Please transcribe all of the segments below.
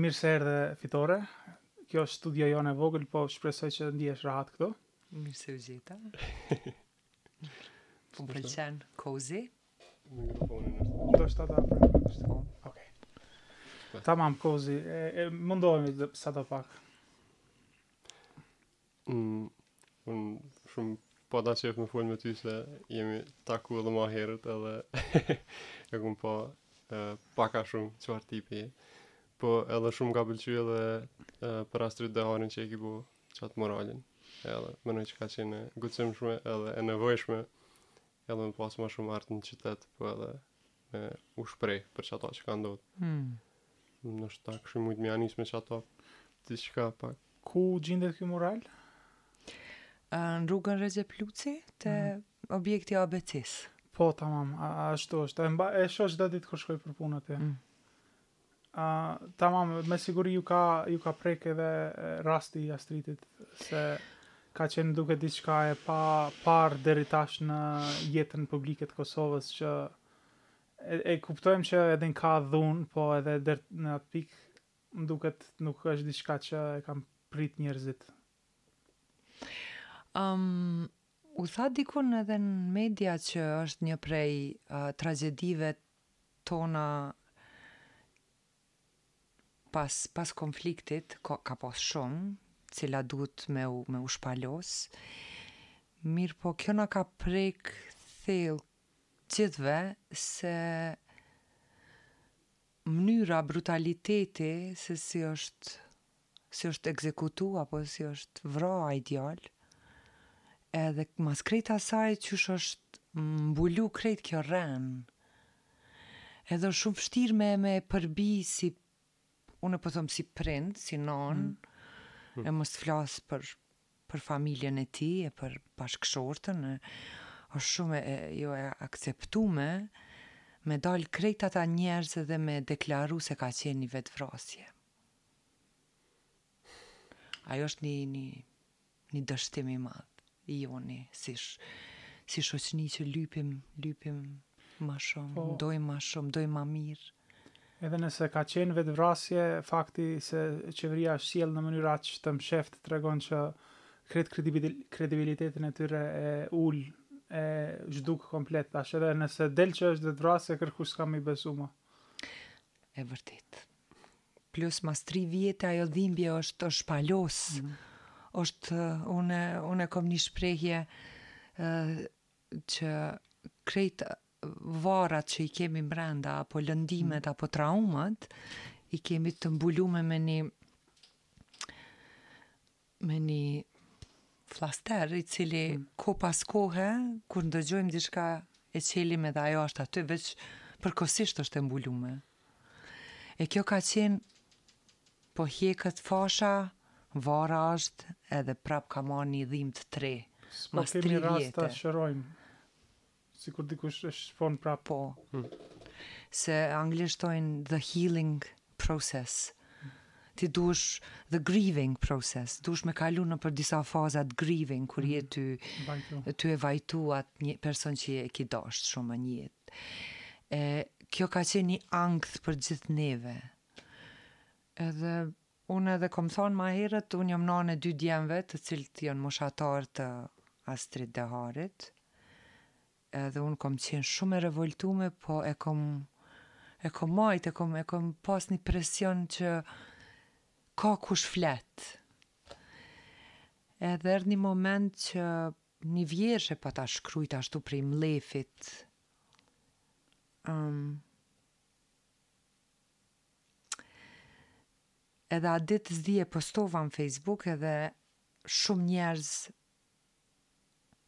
Mirë se erdhe Fitore. Kjo është studio jonë e vogël, po shpresoj që ndihesh rahat këtu. Mirë se ju gjeta. Po më pëlqen cozy. Mikrofonin është. Do shta ta pak kështu. Po. Ok. Tamam cozy. E, e, mundohemi sado pak. Mm, unë shumë pata qejf me fol me ty se jemi taku edhe ma herët edhe e kom pa uh, pak a shumë çfarë tipi je. Po edhe shumë m'ka pëlqy edhe uh, për Astrit Deharin që e ki bo qat muralin. Edhe menoj që ka qenë e guximshme edhe e nevojshme edhe me pas ma shumë art në qytet po edhe me u shpreh për qato çka ndodh. Hmm. Ndoshta kishim mujt me ia nis me qato, diçka pak. Ku gjindet ky mural? Në rrugën Rexhep Luci, te hmm. objekti i ABC-së. Po, tamam, ashtu është. E, mba, e shoh çdo ditë kur shkoj për punët e. Hmm. tamam, me siguri ju ka ju ka prek edhe rasti i Astritit se ka qenë m'duket diçka e paparë deri tash në jetën publike të Kosovës që e, e kuptojmë që edhe ka dhunë, po edhe deri në atë pikë më duket nuk është diçka që e kanë prit njerëzit. Um, u tha dikun edhe në media që është një prej uh, tragjedive tona pas pas konfliktit ka ka pas shumë cilat duhet me u me u shpalos mirëpo kjo na ka prek thellë gjithëve se mënyra brutaliteti se si është si është ekzekutu apo si është vra ai djalë, edhe mas krejt asaj qysh është mbulu krejt kjo rrenë, edhe është shumë vështirë me me përbi si unë po thom si prind, si nonë, e mos të flas për për familjen e tij e për bashkëshorten e është shumë jo e akceptume me dalë krejt ata njerëz edhe me deklaru se ka qenë një vetëvrasje. Ajo është një një një dështim i madh i joni si si shoqni që lypim lypim ma shumë, po, dojmë ma shumë, dojmë ma mirë. Edhe nëse ka qenë vetëvrasje, fakti se qeveria është sjellë në mënyrë aq të msheftë tregon që krejt kredibilitetin e tyre e ul e zhduk komplet tash edhe nëse del që është vetëvrasje kërkush s'ka me i besu ma. E vërtetë. plus mas tri vjete ajo dhimbje është është shpalos. Mm. Është unë unë kam një shprehje ë që krejt varat që i kemi brenda apo lëndimet mm. apo traumat i kemi të mbulume me ni me ni fllaster i cili kohë pas kohe kur ndëgjojmë diçka e çelim edhe ajo është aty veç përkohësisht është e mbulume. E kjo ka qenë po hjekët fasha, vara është edhe prap ka marrë ni dhimbë tjetër. S'po kemi rast ta shërojmë. Sikur dikush e shpon prap. Po. Se anglisht thojnë the healing process. Ti duhesh the grieving process. Duhesh me kalu nëpër disa faza t'grieving, kur je tu, tu e vajtu atë një person që e ki dasht shumë në jetë. E, kjo ka qenë një angth për gjithë neve. Edhe Unë edhe kom thanë ma herët, unë jom nanë e dy djemve të cilët janë moshatarë të Astrit Deharit, edhe unë kom qenë shumë e revoltume po e kom e kom majtë, e kom e kom pas ni presion që kurkush s'flet. Edhe erdh ni moment që ni vjershë e pata shkrujt ashtu prej mllefit, ëm, Edhe atë ditë s'di e postova në Facebook edhe shumë njerëz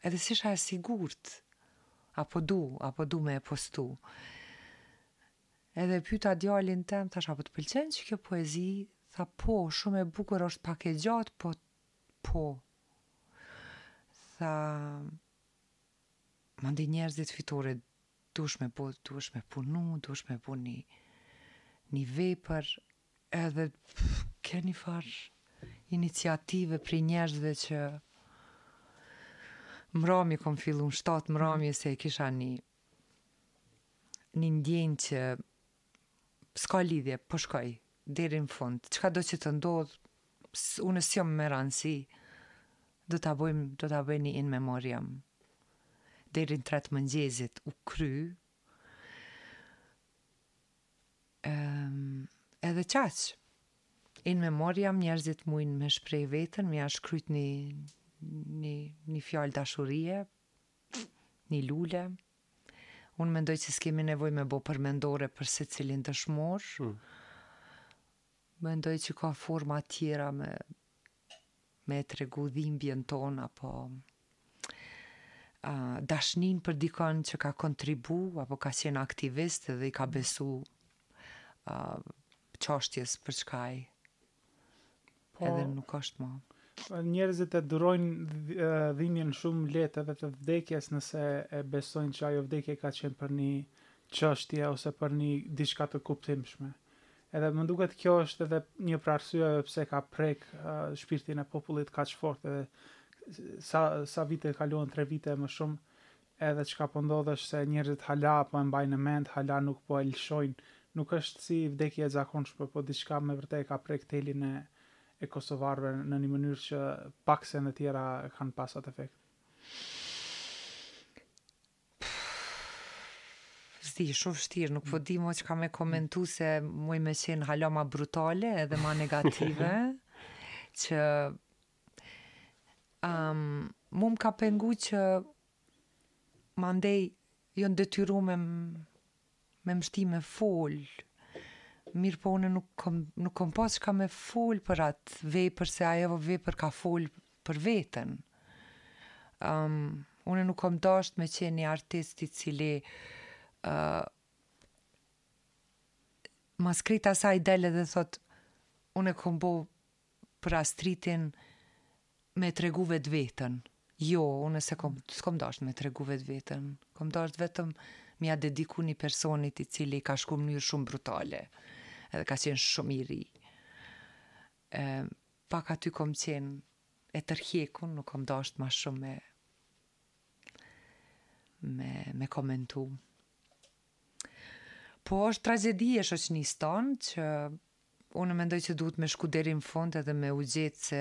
edhe s'isha e sigurt a po du, a po du me e postu. Edhe e pyeta djalin tem, thash a po të pëlqen qekjo poezi? Tha po, shumë e bukur, është pak e gjatë, po po. Tha Mandej njerëzit fitore duhesh me bo, duhesh me punu, duhesh me bo ni, ni vepër, edhe qe nifar iniciative prej njerëzve që n'mramje kom fillu n'shtatë n'mramje se e kisha ni, ni ndjenjë që S'ka lidhje, po shkoj. Deri në fund. Çkado që të ndodhë, unë s'jom me randësi, do ta bojmë, do ta bëjni in memoriam. Deri në tre të mëngjesit u kry, edhe qaq. In memoriam, njerëzit mujnë me shpreh veten, me ja shkrujt një, një, një fjalë dashurie, një lule, Unë mendoj që s'kemi nevojë me bo përmendore për secilin dëshmor. Mendoj që ka forma tjera me me tregu dhimbjen tonë apo dashnin për dikon që ka kontribu apo ka qenë aktivist dhe i ka besu qashtjes për çka ai Po, edhe nuk është më. Po, njerëzit e durojnë dhimbjen shumë lehtë edhe të vdekjes nëse e besojnë që ajo vdekje ka qenë për një çështje ose për një diçka të kuptimshme. Edhe më duket kjo është edhe një prej arsyeve pse ka prek uh, shpirtin e popullit kaq fort edhe sa sa vite kaluan tre vite më shumë Edhe çka po ndodh është se njerëzit hala po e mbajnë në mend, hala nuk po e lëshojnë. Nuk është si vdekje e zakonshme, po diçka me vërtet e ka prek telin e e kosovarëve në një mënyrë që pak sende tjera e kanë pas atë efekt. S'di, shumë vështirë, nuk po di ma çka me komentu se muj me qenë hala ma brutale edhe ma negative, që Ëm mu më ka pengu që mandej jon detyru me me më shti me fol mirëpo unë nuk kom nuk kom pas çka me fol për atë vepër se ajo vepër ka fol për veten ëm unë nuk kom dashtë me qenë një artist i cili ë mas krejt asaj del edhe thot unë kom bo për Astritin me tregu vetveten. Jo, unë se kom, s'kom dashtë me tregu vetveten. Kom dashtë vetëm m'ja dediku një personit i cili ka shku mënyrë shumë brutale edhe ka qenë shumë i ri. E, pak aty kom qenë e tërhekun, nuk kom dashtë ma shumë me, me, me komentu. Po është tragjedi e shoqënisë tonë që Unë mendoj që duhet me shku deri në fund edhe me u gjetë se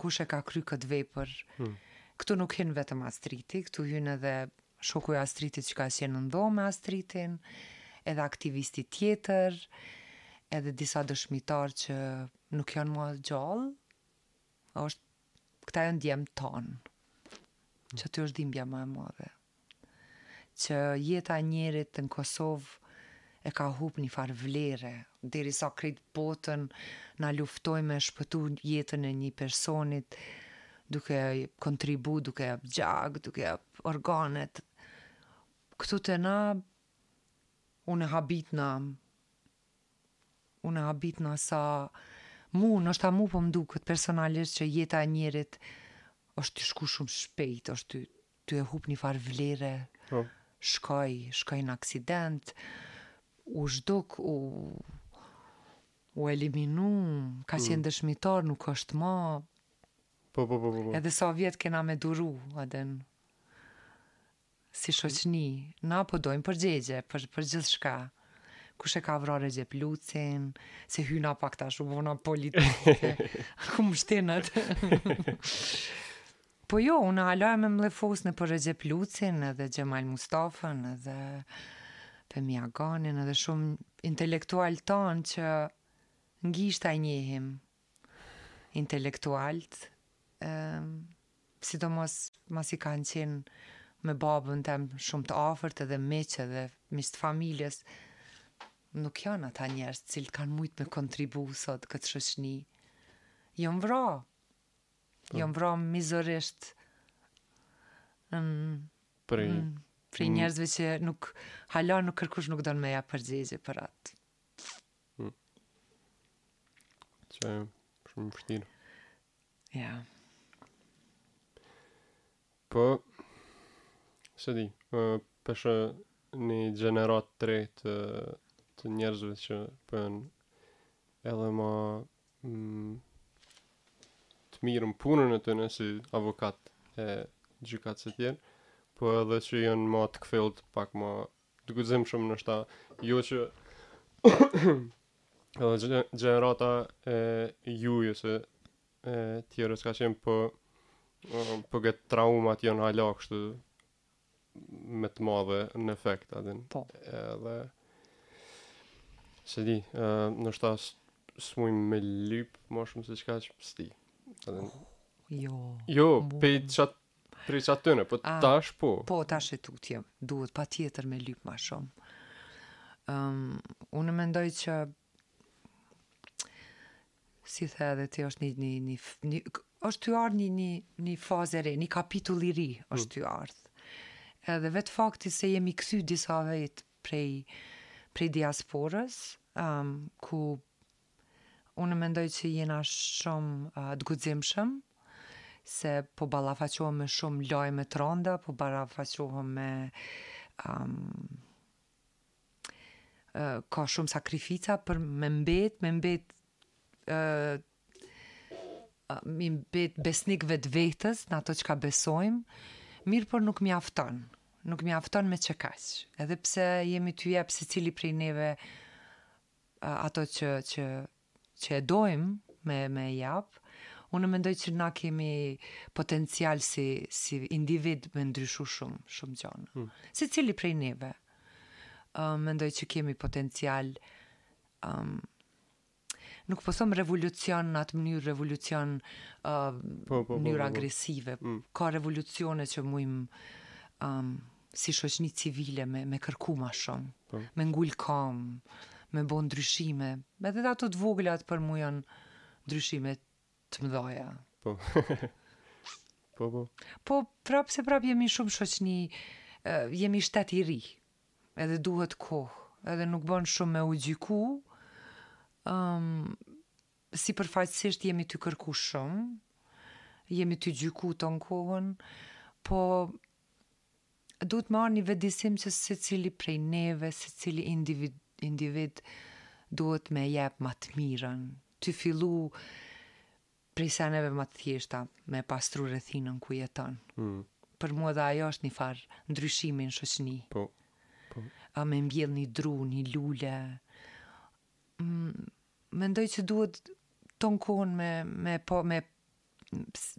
kush e ka kry këtë vepër. Hmm. Këtu nuk hynë vetëm Astriti, këtu hynë edhe shoku i Astritit që ka qenë në dhomë me Astritin, edhe aktivisti tjetër, edhe disa dëshmitar që nuk janë ma gjallë, është Këta janë djemtë tanë, qaty është dhimbja më e madhe, që jeta e njerit në Kosovë e ka hup një farë vlere, derisa krejt botën na luftojmë me shpëtu jetën e një personit, duke kontribu, duke jap gjak, duke jap organet, këtu te na, unë habitna, Unë habitna sa mu, ndoshta mu po m'duket personalisht që jeta e njerit osht ty shku shumë shpejt, osht ty, ty e hup nifar vlere, shkoi, shkoi n'aksident, u zhduk, u u eliminu, ka qenë dëshmitar, nuk osht ma, edhe sa vjet kena me duru, a din. Si shoqni, na po dojmë përgjegje, për, për gjithçka. Kush e ka vra Rexhep Lucin, se hyna pak tash, u bona politike, ku më shtinët. Po jo, unë hala m'vlefos për Rexhep Lucin, edhe Xhemajl Mustafën, edhe Fehmi Aganin, edhe shumë intelektualë tanë që ngushtë i njehim, intelektualtë, sidomos masi kanë qenë me babën tem shumë të afërt edhe miq edhe miq të familjes, nuk janë ata njerëz të cilët kanë mujtë me kontribu sot këtë shoqni. Jonë vra, po. Jonë vra mizorisht mm, prej mm, prej njerëzve që nuk hala nuk kërkush nuk don me dha përgjigje për atë. Mm. Që e shumë vështirë. Yeah. Po, s'e di, pe shoh një gjeneratë të re të, të njerëzve që po jon edhe ma mm, të mirë n'punën e tyne si avokat e gjykatës e tjerë, po edhe që janë ma të kthillt, pak ma të guximshëm ndoshta, jo që edhe gjenerata e juve e tjerë s'ka qenë po po qeto traumat janë hala kështu me të madhe në efekt atë. Po. Edhe s'e di, ë ndoshta s'mujm me lyp më shumë se kaq prej. Atë. Jo. Jo, prej qat Prej qatyne, po ah, tash po. Po, tash e tutje, duhet patjetër me lypë ma shumë. Um, unë mendoj që si the edhe ti është një një një, një është ty ardhë një një një fazë e re, një kapitull i ri është ty ardhë. Edhe vetë fakti se jemi kthy disa vetë prej prej diasporës, um, ku Unë mendoj që jena shumë të guximshëm, se po ballafaqohemi me shumë lajme të randa, po ballafaqohemi me ka shumë sakrifica për me mbet, me mbet mi mbet besnik vetvetes në ato çka besojmë, mirëpo nuk mjafton, nuk mjafton veç kaq, edhe pse jemi ty jep secili prej neve ato që që që e dojmë me me jap, unë mendoj që na kemi potencial si si individ me ndryshu shumë, shumë gjana. Hmm. Secili prej neve uh, mendoj që kemi potencial um, nuk po thëmë revolucion në atë mënyrë revolucion uh, po, po, po, mënyrë agresive. Mm. Ka revolucione që mujmë um, si shoqni civile me me kërku ma shum po. me ngul kam me bo ndryshime edhe ato të voglat për mu jon ndryshime të mëdhaja po po po po prap se prap jemi shum shoqni jemi shtet i ri edhe duhet kohë edhe nuk bon shum me u gjyku um, Sipërfaqësisht jemi ty kërku shumë, jemi ty gjyku ton kohën, po duhet me ardh në vetëdijesim që secili prej neve, secili individ, individ duhet me jep ma të mirën, ty fillu prej seneve ma të thjeshta, me pastru rrethinën ku jeton. Mm. Për mu edhe ajo është një farë ndryshimi në shoqni. Po, po. A me mbjell një dru, një lule, mm, Mendoj që duhet ton kohën me me po me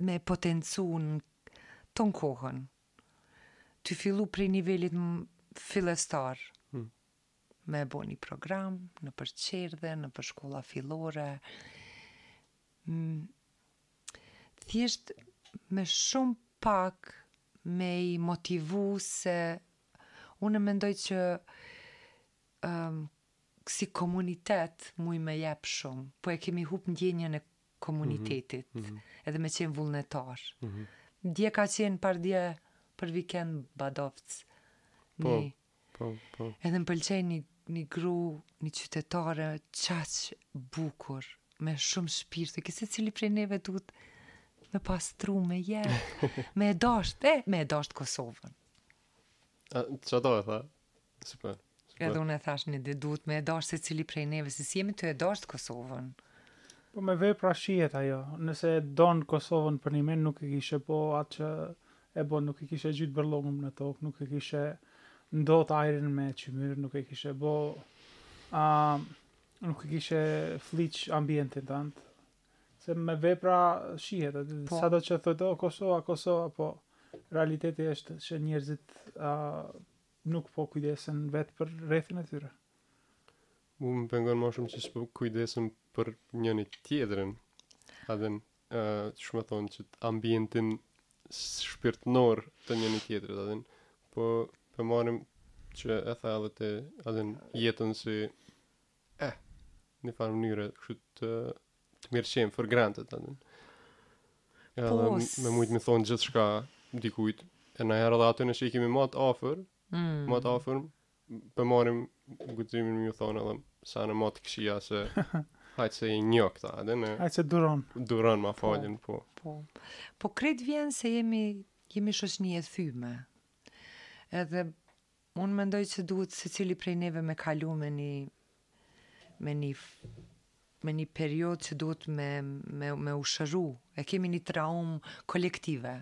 me e potencu ton kohën. Ty fillu prej nivelit fillestar. Hmm. Me bo një program, nëpër qerdhe, nëpër shkolla fillore. Thjesht me shumë pak me i motivu se unë mendoj që si komunitet muj me jep shumë po e kemi hup ndjenjën e komunitetit edhe me qenë vullnetar dje ka qenë pardje për vikend badovc ni edhe mpëlqej ni ni gru ni qytetare qaq bukur me shumë shpirt ke secili prej neve duhet me pastru me jep me e dasht e me e dasht kosovën. A, që do e tha? Si për? Si Edhe unë e thash një ditë duhet me e dashtë secili prej neve, se s'jemi tu e dashtë Kosovën. Po me vepra shihet ajo. Nëse e don Kosovën për një mend nuk e kishe bo atë që e bon, nuk e kishe gjujt bërllogun në tokë, nuk e kishe ndot ajrin me qymyr, nuk e kishe bo a nuk e kishe flliq ambientin tënd. Se me vepra shihet, e di, Po. sado që thotë o Kosova, Kosova, po realiteti është që njerëzit ë, nuk po kujdesen vetë për rrethin e tyre. Mu më pengon më shumë që s'po kujdesen për njëni tjetrin. Adhen, uh, shumë thonë që ambientin s- shpirtnor të njëni tjetrit, adhen. Po, po e marrim që e tha edhe te, adhen, jetën si Eh, një farë mënyre, kështu të, të mirë qenë, for granted, të nënë. Ja, po, me mujtë me thonë gjithçka dikujt, e najherë dhe atyne që i kemi ma t'afër, mm. ma t'afër, po e marrim guximin me thonë edhe sa në ma t'këqija se hajtë se i joni ky, edhe në... Hajtë se duron. Duron, ma po, falin, po. Po, po. po krejt vjen se jemi, jemi shoqni e thyme. Edhe Unë mendoj që duhet secili prej neve me kalu me ni me ni me ni periodë që duhet me me me u shëru, e kemi ni traumë kolektive.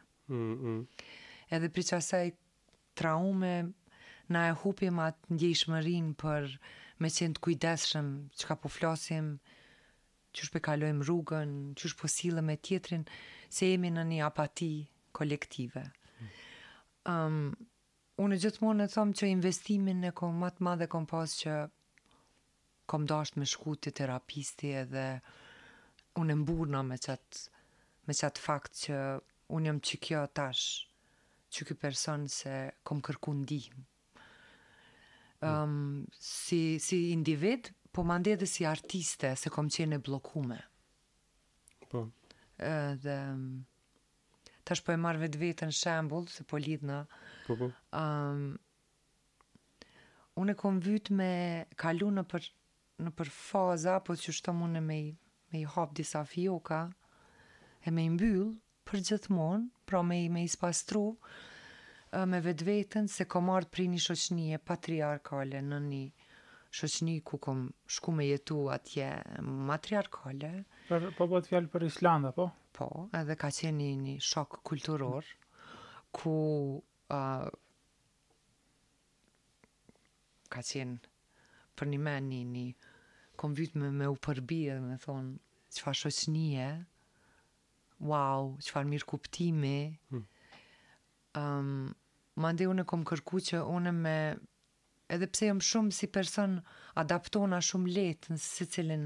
Edhe prej asaj traume na e hupim atë ndjeshmërinë për me qenë të kujdesshëm çka po flasim, qysh po e kalojmë rrugën, qysh po sillemi me tjetrin, se jemi në ni apati kolektive. Unë gjithmonë e them që investimin e kom ma të madh e kom pas që kom dashtë me shku te terapisti edhe unë e mburrna me qat me qat fakt që unë jam qikjo tash qiky person se kom kërku ndihmë si si individ po mandej edhe si artiste se kom qenë e bllokume. Po. Edhe Tash po e marr vetveten shembull se po lidhna. Po po. Ëm um, Unë kom vyt me kalu nëpër nëpër faza apo qysh t'thom unë me i, me i hap disa fioka e me i mbyll për gjithmonë, pra me i me i spastru me vetveten se kom ardhë prej një shoqnije patriarkale në një shoqni ku kom shku me jetu atje matriarkale. Për, po bohet fjalë për Islandën, po? Po, edhe ka qenë një, një shok kulturor, ku uh, ka qenë për njimend një, një kom vyt me, me u përbi dhe me thonë, çfarë shoqnije, wow, çfarë mirëkuptimi, hmm. um, mandej unë kom kërku që unë me, Edhe pse jam shumë si person adaptona shumë lehtë në secilën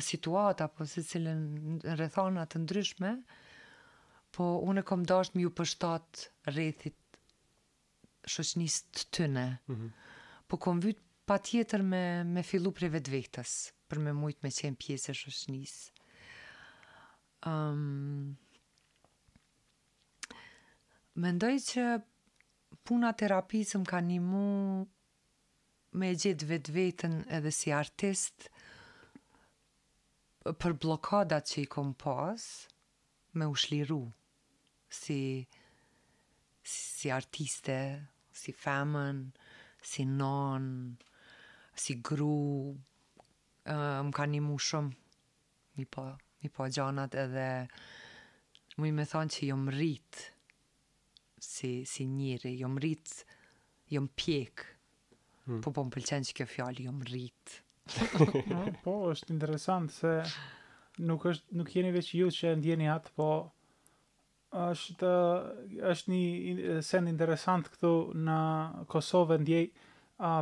situatë apo secilën rrethana të ndryshme, po unë kom dashtë me ju përshtat rrethit shoqnisë të tyne. Po kom vyt patjetër me me fillu prej vetvetes, për me mujt me qenë pjesë e shoqnisë. Mendoj që Puna terapisë më ka ndihmu me e gjet vetveten edhe si artist për bllokadat që i kom pas me u çliru si si artiste, si femën, si nënë, si gru, më ka ndihmu shumë mi pa mi pa gjanat edhe muj me thanë që jom rrit si si njeri jom rrit jom pjek hmm. po po më pëlqen që kjo fjalë jom rrit po është interesant se nuk është nuk jeni veç ju që e ndjeni atë po është është një send interesant këtu në Kosovë ndjej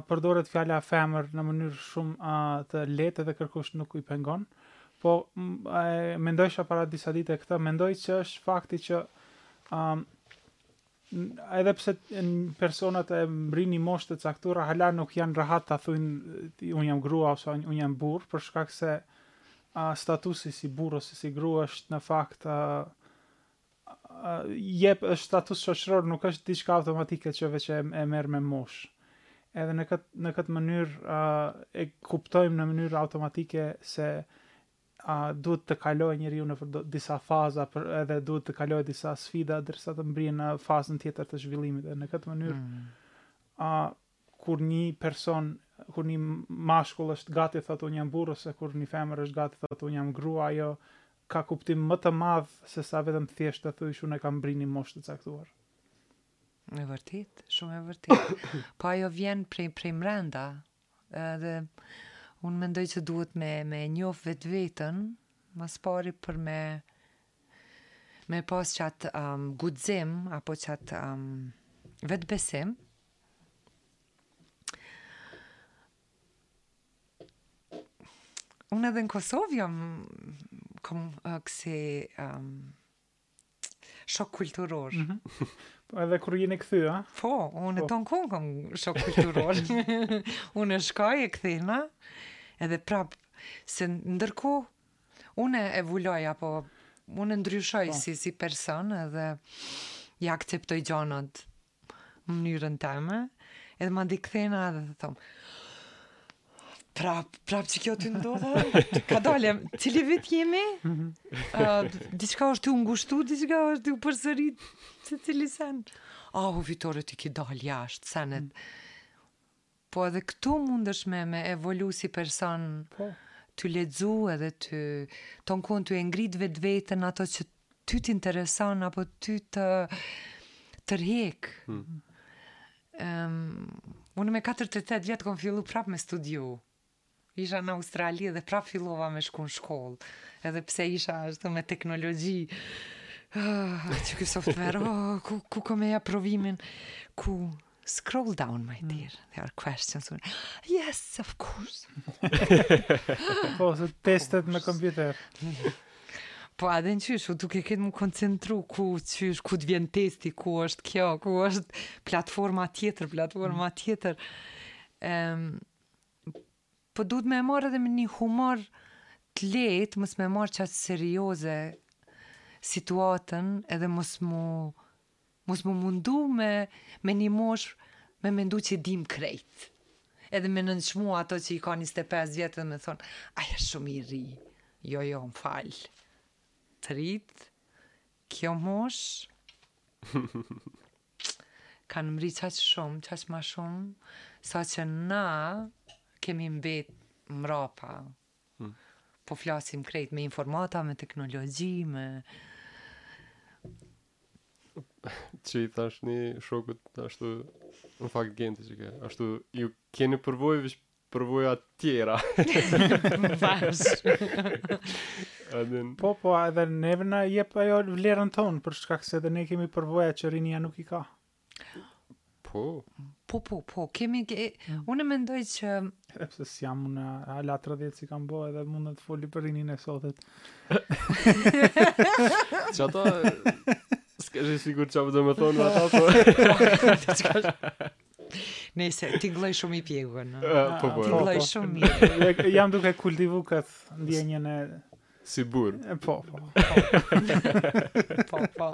Përdoret fjala femër në mënyrë shumë të lehtë dhe kërkush nuk i pengon. Po e mendojsha para disa ditë këtë, mendoj që është fakti që edhe pse personat e mbrijnë ni moshë të caktuara hala nuk janë rahat ta thojnë un jam grua ose un jam burrë për shkak se a, statusi si burrë ose si grua është në fakt a, jep është status shoqëror, nuk është diçka automatike që veç e, e merr me moshë. Edhe në këtë në këtë mënyrë uh, e kuptojmë në mënyrë automatike se uh, duhet të kalojë njeriu në disa faza, për, edhe duhet të kalojë disa sfida derisa të mbrijë në fazën tjetër të zhvillimit. Dhe në këtë mënyrë mm. uh, Kur nji person, kur nji mashkull është gati thotë unë jam burrë ose kur nji femër është gati thotë unë jam grua ajo ka kuptim më të madh se sa vetëm thjesht të thujsh unë e kam mbri nji moshë të caktuar. E vërtet, shumë e vërtet. Po ajo vjen prej prej mrenda. Edhe unë mendoj që duhet me me njoh vetveten, ma s'pari për me me pas qat um, guxim apo qat um, vetbesim Unë edhe në Kosovë jam kom uh, kësi um, shok kulturor. Mm -hmm. Po edhe kur jeni kthy, a? Po, unë po. tonë kohë kom shok kulturor. unë shkoj e kthehna, edhe prap, se ndërkohë, unë evoluoj, apo unë ndryshoj po. si, si person, edhe i akceptoj gjanat mënyrën teme, edhe masi kthehna edhe thom, prap, prap qekjo tu ndodh, kadale, cili vit jemi, uh, diçka është tu u ngushtu, diçka është tu u përsërit, secili sen, ahu oh, vitore i ki dal jashtë, senet, mm. Po edhe këtu mundesh me me evolu si person Po. tuj lexu edhe tuj tonë kohën tuj e ngrit vetveten ato që ty t'intereson apo ty të tërhek Unë me katërtdhjetë e tetë vjet kom fillu prap me studiu Isha në Australi dhe prap fillova me shku në shkollë, edhe pse isha ashtu me teknologji. Ah, qeky software, oh, ku, ku kam me ja provimin? Ku? Scroll down, my mm. dear. Mm. There are questions. On... Yes, of course. po, se testet me kompjuter. po, edhe në qysh, u dufke të m'u koncentru ku qysh, ku të vjen testi, ku është kjo, ku është platforma tjetër, platforma mm. tjetër. Um, Po duhet me e marrë edhe me një humor të lehtë, mos me marrë qaq serioze situatën edhe mos mu mos mu mundu me me një moshë me mendu që i din krejt. Edhe me nënçmu ato që i ka 25 vjet dhe me thonë, ai është shumë i ri. Jo, jo, më fal. Të rijtë, kjo moshë. kanë mrri qaq shumë, qaq ma shumë, sa që na kemi mbet mrapa. Hmm. Po flasim krejt me informata, me teknologji, me... Që i thashë një shokut, ashtu, në fakt Genti që ke, ashtu, ju keni përvojë vishë përvoja tjera. Fash. A din. Po, po, edhe neve na jep ajo vlerën tonë, për shkak se edhe ne kemi përvoja që rinia nuk i ka. Po. Po, po, po, kemi... Ke... Mm. Unë mendoj që... Edhe pse s'i jam unë, hala 30 s'i kam bo edhe mund të foli për rininë e sotit. që ata... Ska që sigur që apë dhe me thonë ata, po... Nëse tingëlloj shumë i pjekur, në? Po, po. Tingëllon shumë mirë. Jam duke kultivu këtë ndjenjën e... Si burrë. Po, po. Po, po.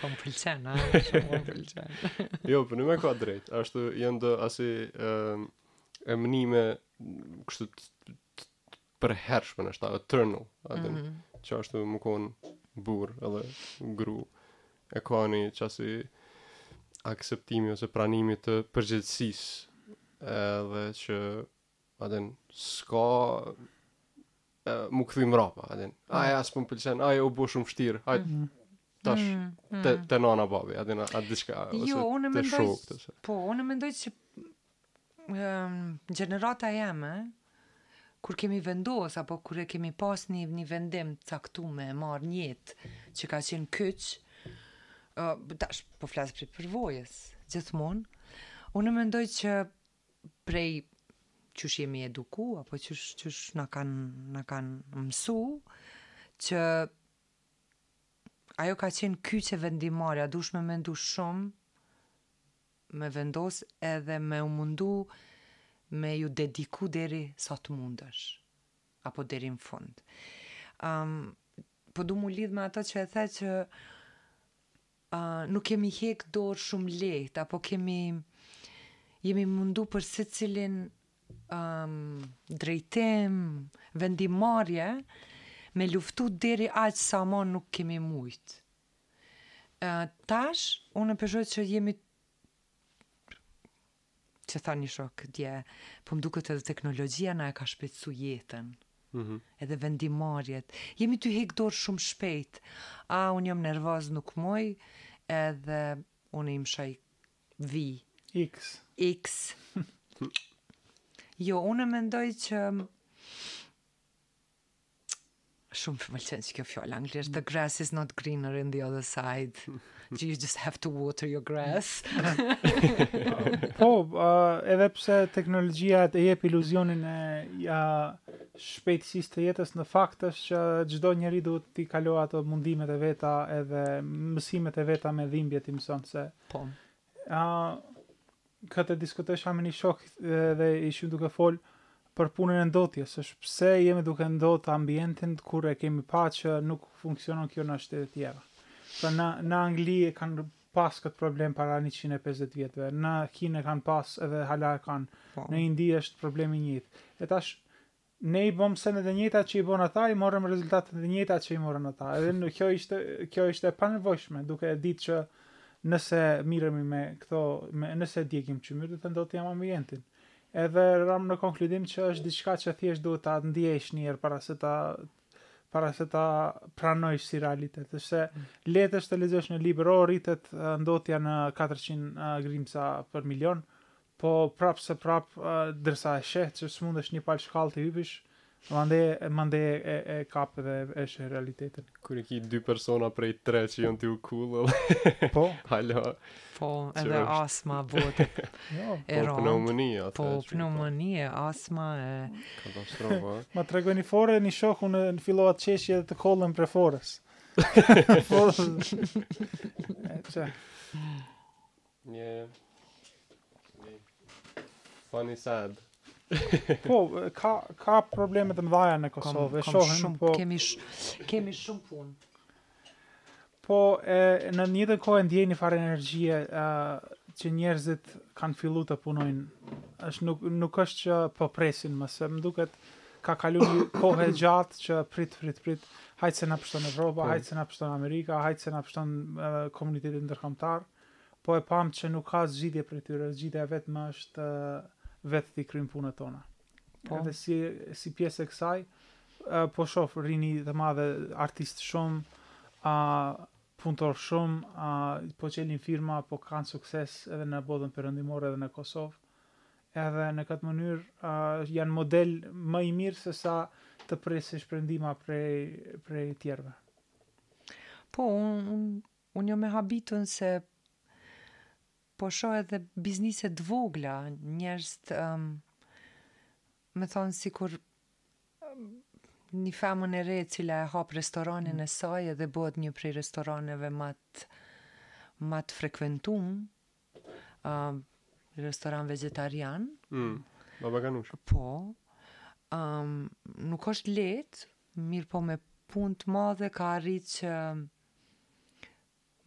Po më pëlqen, a? Shumë më pëlqen. Jo, po në me kanë drejt. Ashtu, janë do asi e mendime kështu përhershme në shtatë, eternal, a din, mm -hmm. që ashtu me konë burrë edhe gru, e ka një qasi akseptimi ose pranimi të përgjegjësisë, edhe që, a din, s'ka, e, m'u kthy mrapa, a din, aj s'po më pëlqen, aj u bo shumë shtirë, a mm -hmm. tash, mm -hmm. te, te nana babi, a din, a diçka, ose jo, te shokët, se. Po, unë mendoj që gjenerata jeme, kur kemi vendos apo kur e kemi pas ni ni vendim t'caktum me e marr n'jetë që ka qenë kyç, tash po flas prej përvojës, gjithmonë, unë mendoj që prej qysh jemi eduku apo qysh qysh na kanë na kanë msu, që ajo ka qenë kyçe vendimmarrja, duhesh me mendu shumë me vendos edhe me u mundu me ju dediku deri sa të mundesh apo deri në fund. Ëm po du mu lidh me atë që e the që ë nuk kemi hek dorë shumë lehtë apo kemi jemi mundu për secilin ëm drejtim, vendimmarrje me luftu deri aq sa ma nuk kemi mujt. Ë tash unë po shoh që jemi që tha një shok dje, po më duket edhe teknologjia na e ka shpejtsu jetën. Mm -hmm. Edhe vendimmarrjet. Jemi tu hek dorë shumë shpejt. A, unë jam nervoz nuk muj, edhe unë im shaj vi. X. X. jo, unë mendoj që Shumë më pëlqen kjo fjalë anglisht, the grass is not greener in the other side, që you just have to water your grass. po, uh, edhe pse teknologjia të jep iluzionin e ja, shpejtësisë të jetës, në fakt është që çdo njeri duhet t'i kalo ato mundimet e veta edhe mësimet e veta me dhimbje t'i mësojë se... Po. A, këtë diskutojsha me një shok dhe ishim duke fol për punën e ndotjes, është pse jemi duke ndot ambientin kur e kemi pa që nuk funksionon kjo në shtete tjera. Pra në, në Angli e kanë pas këtë problem para 150 vjetëve, në Kinë e kanë pas edhe hala e kanë, po. në Indi është problemi i njëjtë. E tash, Ne i bëmë senet e njëjta që i bënë ata, i morëm rezultatet e njëjta që i morën ata. Edhe në kjo ishte kjo ishte e panevojshme, duke e ditë që nëse merremi me këto, me, nëse djegim qymyr, do të ndotim ambientin. Edhe ram në konkludim që është diçka që thjesht duhet ta ndjesh një herë para se ta para se ta pranojsh si realitet. Se mm. lehtë është të lexosh në libër, o rritet ndotja në 400 grimca për milion, Po prap se prap derisa e sheh që s'mundesh një palë shkallë të hypish, mande mande e, e kap dhe e sheh realitetin. Kur i ki dy persona prej tre që janë tu u kollë. Po. Hala. Po, edhe është... asma botë. jo, e po pneumonia. Po, po. pneumoni e asma e katastrofa. Ma tregoi ni fore një shok, unë fillova të qeshi edhe të kollem prej forës. Po. Etë. Një... Një... Funny sad. Po, ka, ka probleme të mdhaja në Kosovë, e shohim, shumë, po... Kemi, sh kemi shumë punë. Po, e, në njëjtën kohë e ndjej një farë energjie e, që njerëzit kanë fillu të punojnë. është nuk, nuk është që po presin më, se më duket ka kalu një kohë e gjatë që prit, prit, prit, hajt se na pshton Evropa, po. hajt se na pshton Amerika, hajt se na pshton komuniteti ndërkomtar. Po e pamë që nuk ka zgjidhje prej tyre, zgjidhja e vetme është vetë t'i kryjmë punët tona. Po. Edhe si, si pjesë e kësaj, po shof rini të madhe artistë shumë a punëtorë shumë a po çelin firma po kanë sukses edhe në botën perëndimore edhe në Kosovë edhe në këtë mënyrë janë model më i mirë se sa të presësh shpërndima prej prej tjerëve po un, un Unë jam e habitur se po shoh edhe biznese të vogla, njerëz të me thonë, sikur një femën e re e cila e hap restoranin e saj edhe bëhet një prej restoraneve ma të ma të frekuentum restoran vegjetarian. Baba Ganush. Po. nuk osht lehtë, mirëpo me punë t'madhe ka arrit që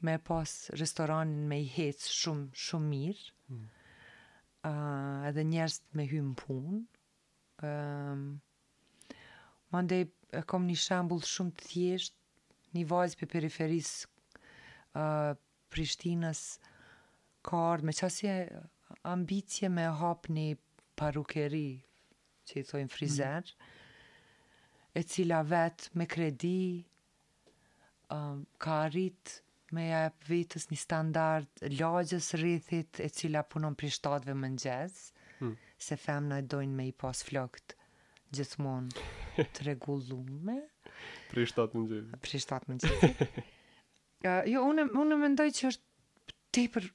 me pas restoranin me i hec shumë shumë mirë. Mm. Uh, edhe njerëz me hy në punë. Ëm uh, Mandej e kam një shembull shumë të thjesht, një vajzë prej periferisë uh, Prishtinës ka ardhë me çasi ambicie me hap një parukeri që i thojmë frizer mm. e cila vetë me kredi ka arrit me ja jep vetes një standard, lagjes rrethit e cila punon prej shtatëve n'mëngjes se femnat dojnë me i pas flokët gjithmon t'rregullume prej shtatë mëngjesit prej shtatë mëngjesit jo unë unë mendoj që është tepër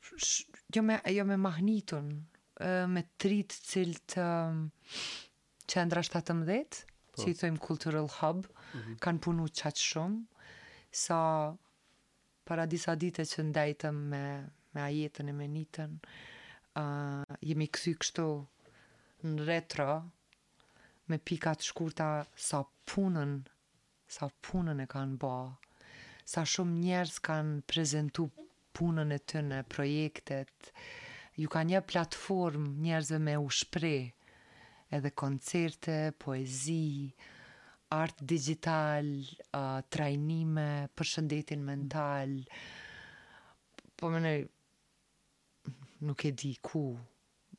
jom e jom e mahnitun me trit ciltë Qendra shtatëmbëdhjetë, që i thojmë Cultural Hub, kanë punu qaq shumë, sa para disa dite që ndejtëm me, me Ajetën e me Nitën, jemi kthy kështu në retro, me pika të shkurta sa punë n Sa punën e kanë ba. Sa shumë njerëz kanë prezentu punën e tyne, projektet. Ju kanë jep platformë njerëzve me u shpreh. Edhe koncerte, poezi, art digjital, trajnime për shëndetin mental. Po menoj nuk e di ku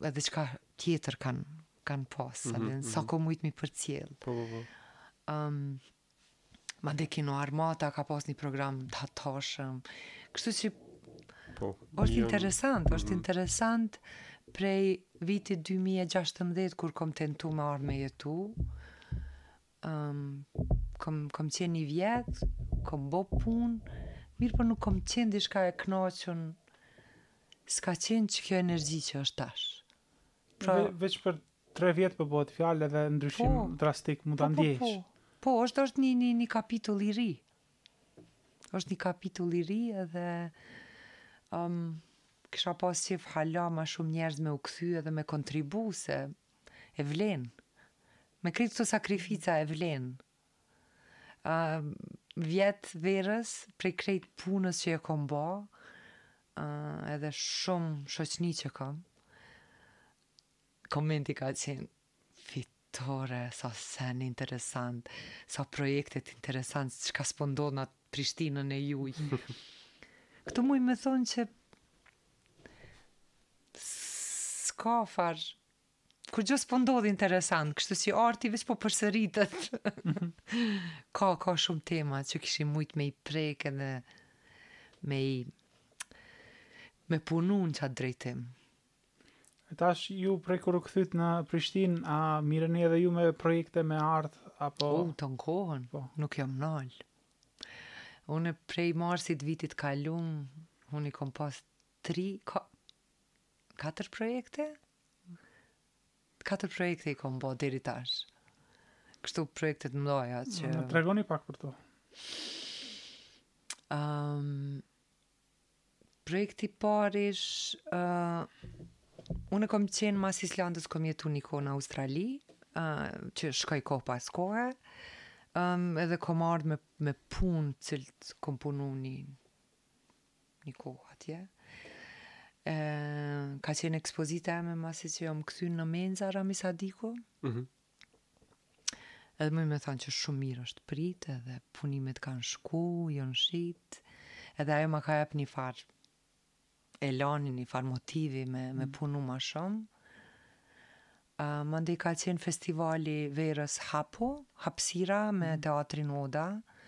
edhe çka tjetër kanë kanë pas, mm -hmm, sa mhm. kom mujtë mi përcjell. Po, po, po. Um, mandej Kino Armata, ka pas një program të hatashëm. Kështu që, po, është interesant, është mhm. interesant prej vitit 2016, kur kom tentu me ardh me jetu, Ëm kom kom qenë ni vjet, kom bo punë, mirëpo nuk kom qenë diçka e kënaqun, s'ka qenë qikjo energji që është tash. Pra Ve, veç për tre vjet po bëhet fjalë edhe ndryshimin po, drastik mund ta po, po, ndjejsh. Po, po, është është një një një kapitull i ri. Është një kapitull i ri edhe um, kisha pas qef hala ma shumë njerëz me u kthy edhe me kontribu se e vlen. Me krejt këto sakrifica e vlen. Ë vjet verës prej krejt punës që e kom bo, ë edhe shum shoqni që kom, komenti ka qenë, Fitore, sa sen interesant, sa projektet interesant, çka s'po ndodh në Prishtinën e juj. Ktu muj me thonë që S'ka fare. Kurgjo s'po ndodh interesant, kështu si arti veç po përsëritet. ka, ka shumë tema që kishim mujt me i prek edhe me i me punu në qatë drejtim. E tash ju prej kur u kthyt në Prishtin, a merreni edhe ju me projekte me art, apo... U, tanë kohën, po. nuk jam nalë. Unë prej marsit të vitit të kalum, unë i kom pas tri, ka-, katër projekte? Katër projekte i kom bo deri tash. Kështu projekte të mëdha që. Na tregoni pak për to. Ëm Projekti i parë ish unë kom qenë mas Islandës kom jetu ni kohë në Australi, që shkoj kohë pas kohe, edhe kom ardhë me me punë t'cilat i kom punu ni ni kohë atje. Ka qenë ekspozita eme masi që jom kthy në menza Ramiz Sadiku, Edhe muj me thonë që shumë mirë është prit edhe punimet kanë shku, jonë shit, edhe ajo m'ka jep një farë elani, një farë motivi me, me mm. punu ma shumë. Uh, mandej ka qenë festivali verës Hapu, Hapsira me mm. teatrin Oda,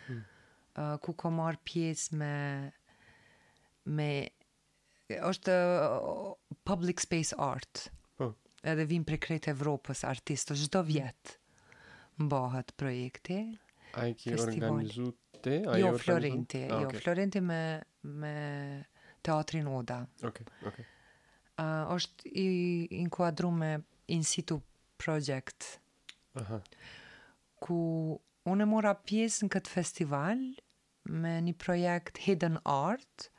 mm. uh, ku kom marrë pjesë me, me Është public space art. Po. Edhe vijnë prej krejt Evropës artistë çdo mm. vjet. Mbahet projekti. Ai që organizon, ai jo, Florenti, ah, jo, Florenti me me teatrin Oda. Okej, okay, okej. Okay. Uh, është i inkuadru me in situ project. Aha. Ku unë mora pjesë në këtë festival, me një projekt Hidden Art,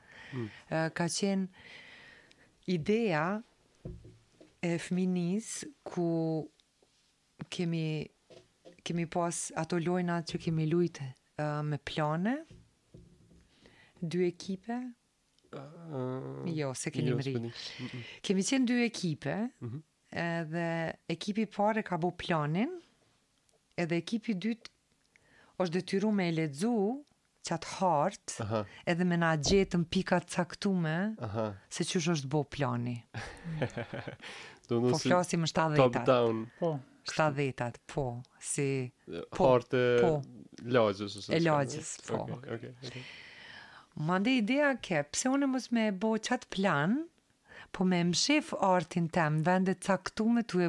ka qenë ideja e fëminisë ku kemi, kemi pas ato lojnat që kemi lujtë me plane, dy ekipe, jo, s'e keni jo, mri. Kemi qenë dy ekipe, mhm. edhe ekipi i parë ka bo planin, edhe ekipi i dytë është detyru me e lexu qatë hartë Aha. edhe me na gjetë në pika të caktume Aha. se qysh është bo plani. Do po si flasim në '70 Top down. Po. 70 po. Si po, hartë po. lagjës ose e lagjës. Po. Okej, okay, okej. Okay, Mande ideja ke, pse unë mos me bo qatë plan, po me mshef artin tem, n'vendet caktume tu e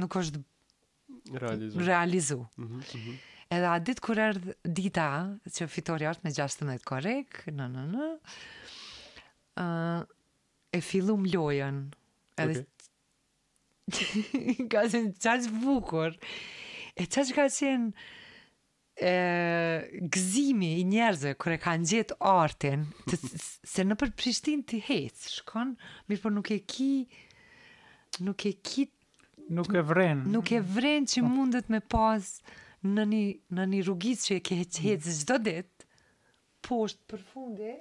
nuk është realizu. realizu. Mm -hmm, mm -hmm. Edhe atë ditë kur erdh dita që fitori është me 16 korrik, në në në. Ë uh, e fillum lojën. Edhe okay. ka qenë qaq bukur. E qaq ka qenë e gëzimi i njerëzve kur e kanë gjetë artin, të, se nëpër Prishtinë ti hec, shkon, mirëpo nuk e ki nuk e ki nuk e vren. Nuk e vren që po. mundet me pas në një në një rrugicë që e ke hec mm. çdo ditë poshtë përfundi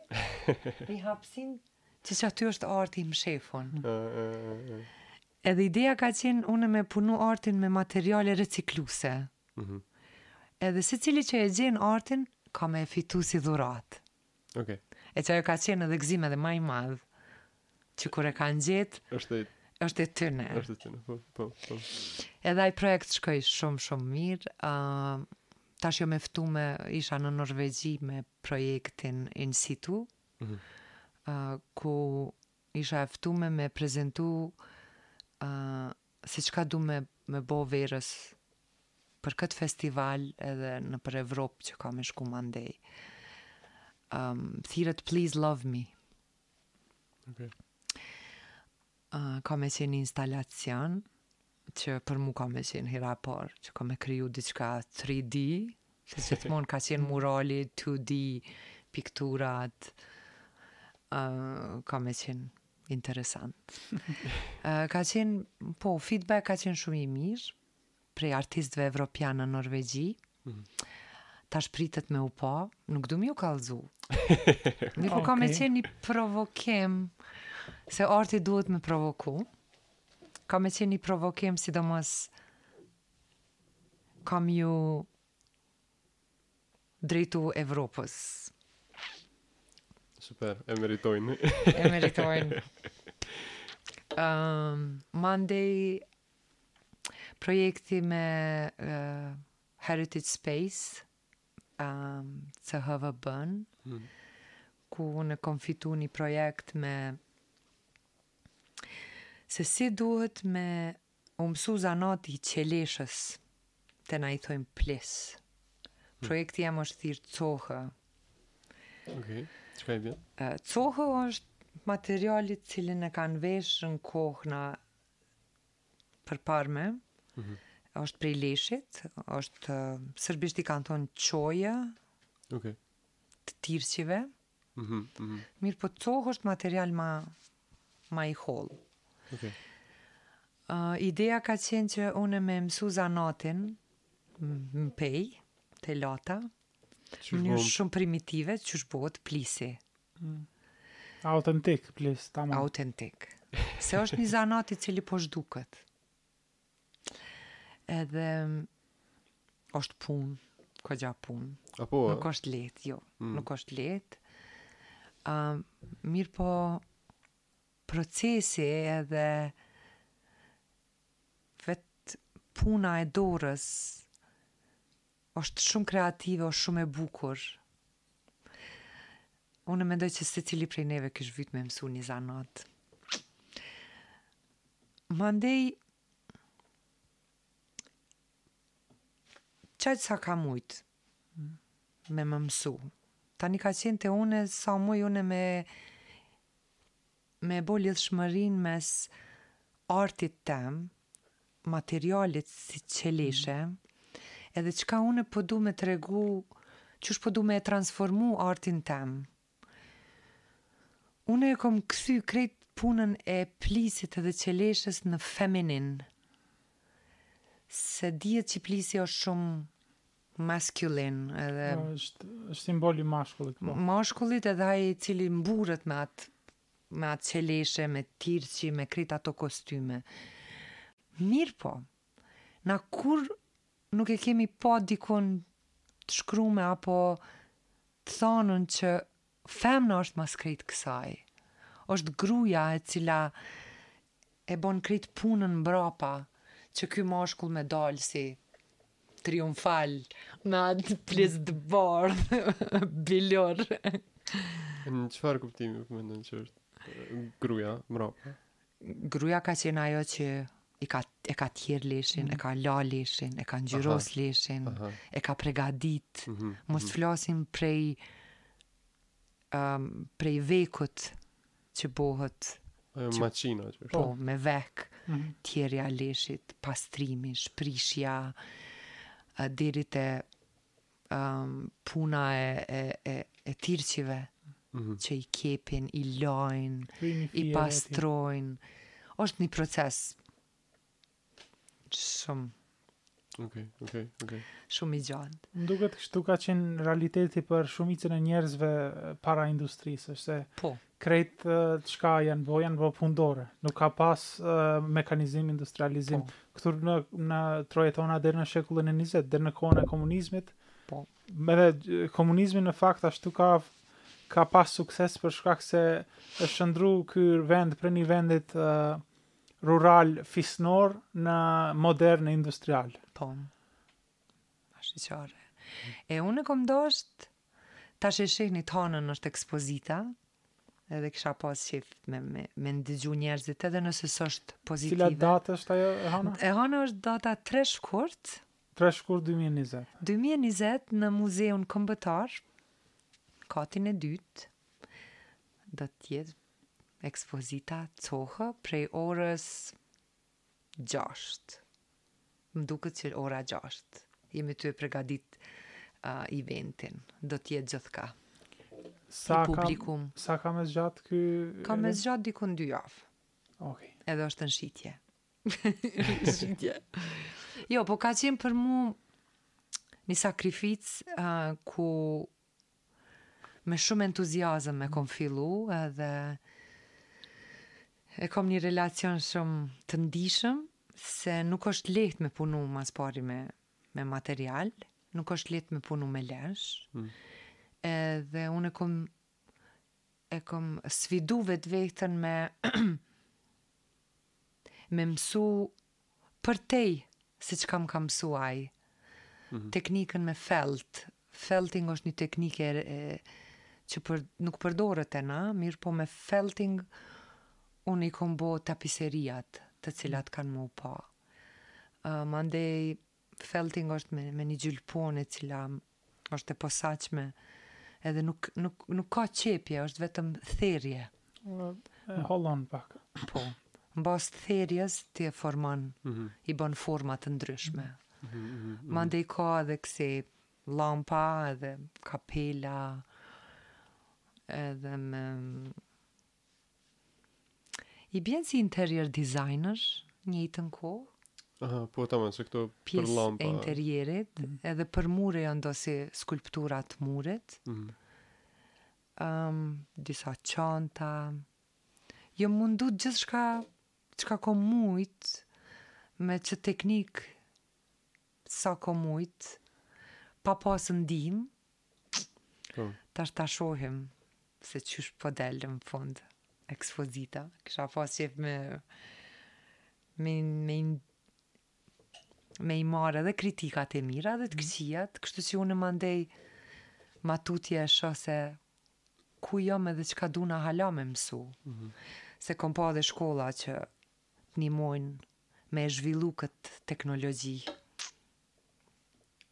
i hapsinës që qaty është arti i mshefun. Edhe ideja ka qenë unë me punu artin me materiale recikluse. Mhm. Edhe secili që e gjen artin ka me e fitu si dhuratë. Okej. E qajo ka qenë edhe gëzim edhe ma i madh, që kur e kanë gjetë, Është e është e tyne. është e tyne. Po, po, po. Edhe ai projekt shkoi shumë shumë mirë. Uh, tash jom e ftume, isha në Norvegji me projektin in situ. Mhm. Uh, ku isha e ftume me prezentu uh, Si çka du me me bo verës për këtë festival edhe nëpër Evropë që ka me shku mandej. Um, thirët Please Love Me. Okay. Uh, ka me qenë një instalacion që për mu ka me qenë hera parë, që ka me kriju diçka 3D, se gjithmon ka qenë murali 2D, pikturat, uh, ka me qenë Interesant. ka qenë, po, feedback ka qenë shumë i mirë prej artistëve evropian në Norvegji. Mm -hmm. Tash pritet me u pa, nuk du me ju kallzu. Mi po okay. ka me qenë një provokim, se arti duhet me provoku. Ka me qenë një provokim, sidomos kam m'ju drejtu Evropës. Super, e meritojnë. e meritojnë. Um, mandej, projekti me uh, Heritage Space, um, CHwB-n, mm. ku unë kom fitu një projekt me se si duhet me U mësu zanati i qeleshës, te na i thojmë plis. Projekti jem është thirrë cohë. Okej, çka i bën? Cohë është materiali të cilin e kanë veshë në kohë na përparme. Mhm. Është prej leshit, është sërbisht i kanë thonë çoje. Okej. Të tirqve. Mirëpo cohë është material ma, ma i hollë. Okay. Uh, ideja ka qenë që unë me mësu zanatin më pej, të lata, mënyrë shumë primitive, qysh bohet plisi. Mm. Autentik, plis, tamam. Autentik. Se është një zanat i cili po zhduket. Edhe është punë, kogja punë. Apo, nuk është letë, jo, mm. nuk është letë. Uh, mirëpo, procesi edhe vetë puna e dorës, Osht shumë kreative osht shumë e bukur Unë mendoj që secili prej neve kish vyt me mësu një zanat Mandej qajt sa ka mujt me më mësu Tani ka qenë te une sa muj une me me bo lidhshmërinë mes artit tem, materialit si qeleshe, edhe çka unë po du me tregu, qysh po du me e transformu artin tem. Unë e kom kthy krejt punën e plisit edhe qeleshes në feminin, se dihet që plisi osht shumë maskulin, edhe... Po, është, është simbol i mashkullit, po. Mashkullit edhe ai i cili mburët me atë me atë qeleshe, me tirqi, me krejt ato kostyme. Mirëpo, na kur nuk e kemi pa dikund të shkrume apo të thanën që femna është mas krejt kësaj është gruja e cila e bon krejt punën mbrapa që ky mashkull me dalë si triumfal me atë plis të bardhë bilor në çfarë kuptimi po mendon që është gruja mbrapa Gruja ka qenë ajo që i ka e ka tjerrë leshin, mm. e ka la leshin, e ka ngjyros aha, leshin, aha. e ka pregadit. Mm -hmm. Mos mhm. flasim prej um, prej vekut që bëhet që, maqina që po, po me vek mm -hmm. tjerrja leshit, pastrimi, shprishja deri te um, puna e, e, e, e tirqive mm -hmm. që i kepin, i lajnë, i pastrojnë. është një proces shumë Okay, okay, okay. Shumë i gjatë. Më duket kështu ka qenë realiteti për shumicën e njerëzve para industrisë, ashtu që po. krejt çka janë bo, janë bo punë dore. Nuk ka pas mekanizim, industrializim. Po. Këtu në, në trojet tona der në shekullin e 20, der në kohën e komunizmit, po. me dhe komunizmi në fakt ashtu ka ka pas sukses për shkak se është shëndru ky vend prej një vendit uh, rural fisnor në modern industrial. Po. Ashtë qartë. E unë kom dosht Tash e shihni të hanën është ekspozita edhe kisha pas qejf me me me ndëgju njerëzit edhe nëse s'është pozitive. Cila datë është ajo e hana? E hana është data tre shkurt. Tre shkurt dy mijë e njëzet. Dy mijë e njëzet në Muzeun Kombëtar, katin e dytë, do të jetë ekspozita Coha prej orës gjashtë. Më duket që ora gjashtë jemi tu e pregadit eventin. Do të jetë gjithka. Sa ka publikum. Sa ka me zgjat ky? Ka me zgjat diku në dy javë. Okej. Okay. Edhe është në shitje. shitje. jo, po ka qenë për mua një sakrificë uh, ku Me shumë entuziazëm e kom fillu edhe e kom një relacion shumë të ndishëm se nuk është lehtë me punu ma s'pari me me material, nuk është lehtë me punu me lesh. Edhe unë e kom e kom sfidu vetveten me me msu përtej se çka më ka mësu ai, teknikën me felt, felting është një teknikë e e që për nuk përdoret te na, mirëpo me felting unë i kom bo tapiseritë të cilat kanë me u pa. Mandej felting është me me një gjylponë e cila është e posaçme edhe nuk nuk nuk ka qepje, është vetëm therje. E hollon pak. Po. Mbas therjes ti e formon, mm -hmm. i bën forma të ndryshme. Mm -hmm, mm -hmm. Mandej ka edhe kësi llampa edhe kapela edhe me I bjen si interior designer, njëjtën kohë. Aha, po tamam, se këto pjesë për llampa. Pjesë e interierit, mm -hmm. edhe për mure janë do si skulptura të murit. Mm -hmm. um, disa çanta. Jom mundu gjithçka, çka kom mujt, me qit teknikë sa kom mujt, pa pasë ndihmë, Po. Tash ta shohim se qysh po del në fund ekspozita. Kisha pas qef me me me me i marrë edhe kritikat e mira dhe të mhm. këqijat, kështu që unë mandej ma tutje e shoh se ku jam edhe çka duna hala me mësu. Mm -hmm. Se kom pa dhe shkolla që të nihmojnë me zhvillu këtë teknologji.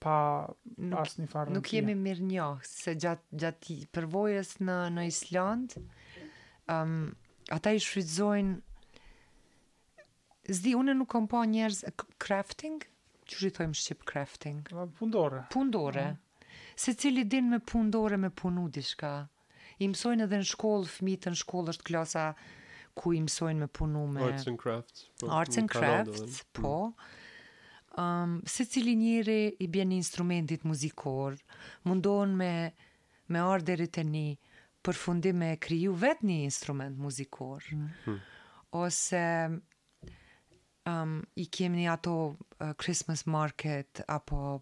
pa asnjë farë rëndësie. Nuk jemi mirënjohës, se gjatë gjat përvojës në në Island, um, ata i shfrytëzojnë Zdi, unë nuk kam pa njerëz crafting, qysh i thojmë shqip crafting? Punëdore. Punëdore. Mm. Secili din me punëdore me punu diçka. I mësojnë edhe në shkollë fëmijët në shkollë është klasa ku i mësojnë me punu me Arts and crafts. Po, Arts and crafts, po. Um, secili njeri i bjen një instrumentit muzikor, mundohen me, me ardh deri te një përfundim me kriju vetë një instrument muzikor. Mm. Ose Ëm i kemi ato Christmas market apo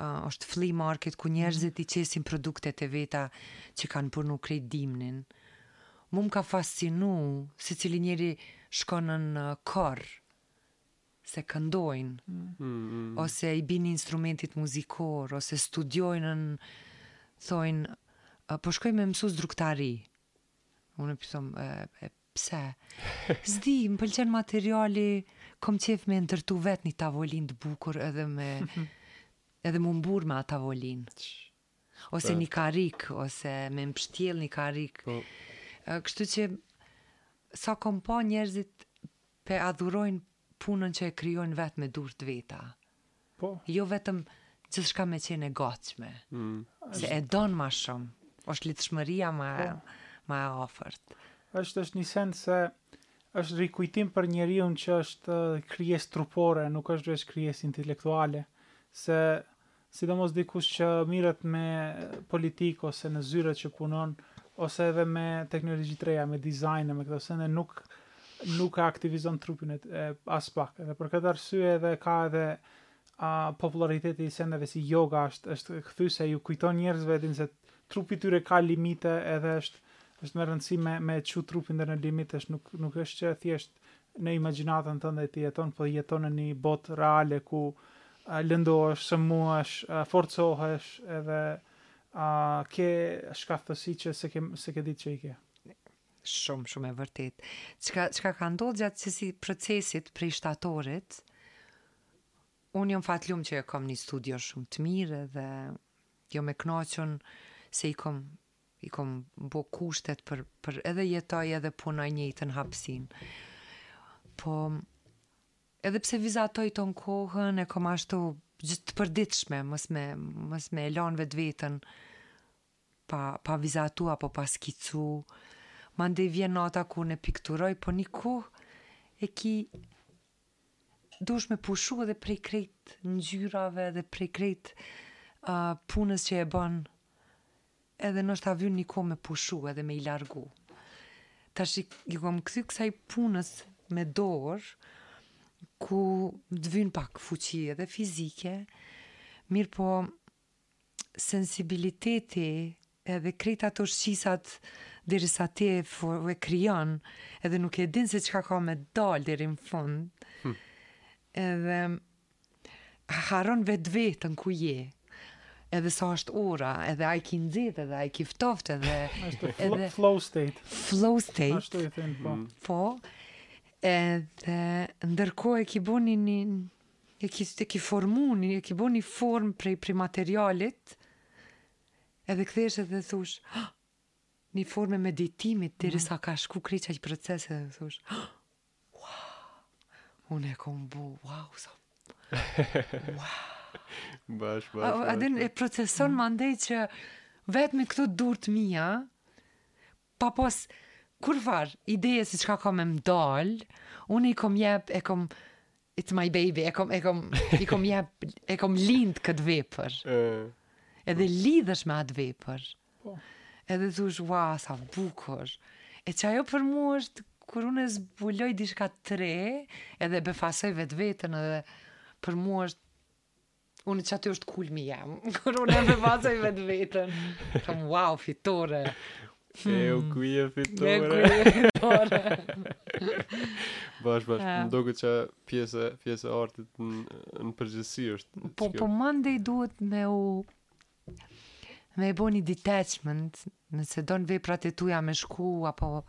është flea market ku njerëzit i qesin produktet e veta që kanë punu krejt dimnin. Mu më ka fascinu secili njeri shkon në kor se këndojnë ose i bin instrumentit muzikor ose studiojnë thojnë po shkoj me mësu drugtari. Unë i thom Pse? S'di, më pëlqen materiali, kom qef me ndërtu vetë një tavolinë të bukur edhe me edhe m'u mburr me atë tavolinë. Ose po. një karrik, ose me mbështjell një karrik. Po. Kështu që sa kom pa njerëzit Po e adhurojn punën që e krijojn vet me dur të veta Po. Jo vetëm gjithçka me qenë e gatshme. Mm. Se e don ma shumë. Është lidhshmëria ma po. ma e afërt. Është është një send se është rikujtim për njeriun që është krijesë trupore, nuk është veç krijesë intelektuale, se sidomos dikush që mirret me politikë ose në zyre që punon ose edhe me teknologji të reja, me dizajn e me këto sende nuk nuk e aktivizon trupin e, e as pak. Dhe për këtë arsye edhe ka edhe a, populariteti i sendeve si yoga është është kthy se ju kujton njerëzve edhe se trupi tyre ka limite edhe është është me rëndësi me me çu trupin deri në limit është nuk nuk është veç thjesht Në imagjinatën tënde ti jeton, po jeton në një botë reale ku lëndohesh, sëmurësh, forcohesh edhe ke shkathtësi që s'e ke ditë që i ke. Shumë, shumë e vërtet. Qka, qka ka ndodhë gjatë qësi procesit prej shtatorit, unë jom fatlum që e kom një studio shumë të mirë dhe jom e knaqun se i kom i kom bo kushtet për për edhe jetoj edhe punoj n'njëjtën hapësinë po edhe pse vizatoj ton kohën e kom ashtu gjithë të përditshme mos me mos me e lanë vetveten pa pa vizatu apo pa skicu mandej vjen nata kur edhe pikturoj po ni kohë edhe dush me pushu edhe prej krejt ngjyrave edhe prej krejt punës që e bën Edhe ndoshta vyn ni kohë me pushu edhe m'u largu. Tash ju kam kthy ksaj punës me dorë ku të vyn pak fuqi edhe fizike, mirëpo sensibiliteti edhe krejt ato shqisat deri sa ti e e krijon edhe nuk e din se çka ka me dalë deri n'fund edhe Harron vetveten ku je edhe sa është ora, edhe a je ki nxeht, edhe a je ki ftoft, edhe është edhe flow state. Flow state. Ashtu i thonë po. Mm. Po. Edhe ndërkohë e ki bo ni e ki e ki formu ni, e ki bo ni formë prej prej materialit. Edhe kthehesh edhe thush, oh! një formë e meditimit deri mm. sa ka shku krejt qaj proces e thush. Oh! Wow! Unë e kom bo, wow, sa... Wow! Bash, bash, bash. A din, e proceson mandej që vetë me këto durt e mija, pa pas kurrfarë ideje se çka ka me m'dal, unë i kom jep, e kom, it's my baby, e kom, e kom, i kom jep, e kom lind këtë vepër. Edhe lidhesh me atë vepër. Po. Edhe thush, ua, sa bukur. E qajo për mu është, kur unë e zbuloj diçka të re, edhe befasoj vetveten, edhe për mu është, unë qaty është kulmi jem, kur unë e befasoj vetveten. Kam, wow, fitore. Hmm. E u ku je fitore. E ku je fitore. bash, bash, më doket që pjesë, pjesë e artit në, në përgjithësi është. Po, po, mandej duhet me u Me e bo ni detachment, nëse don veprat e tuja me shku apo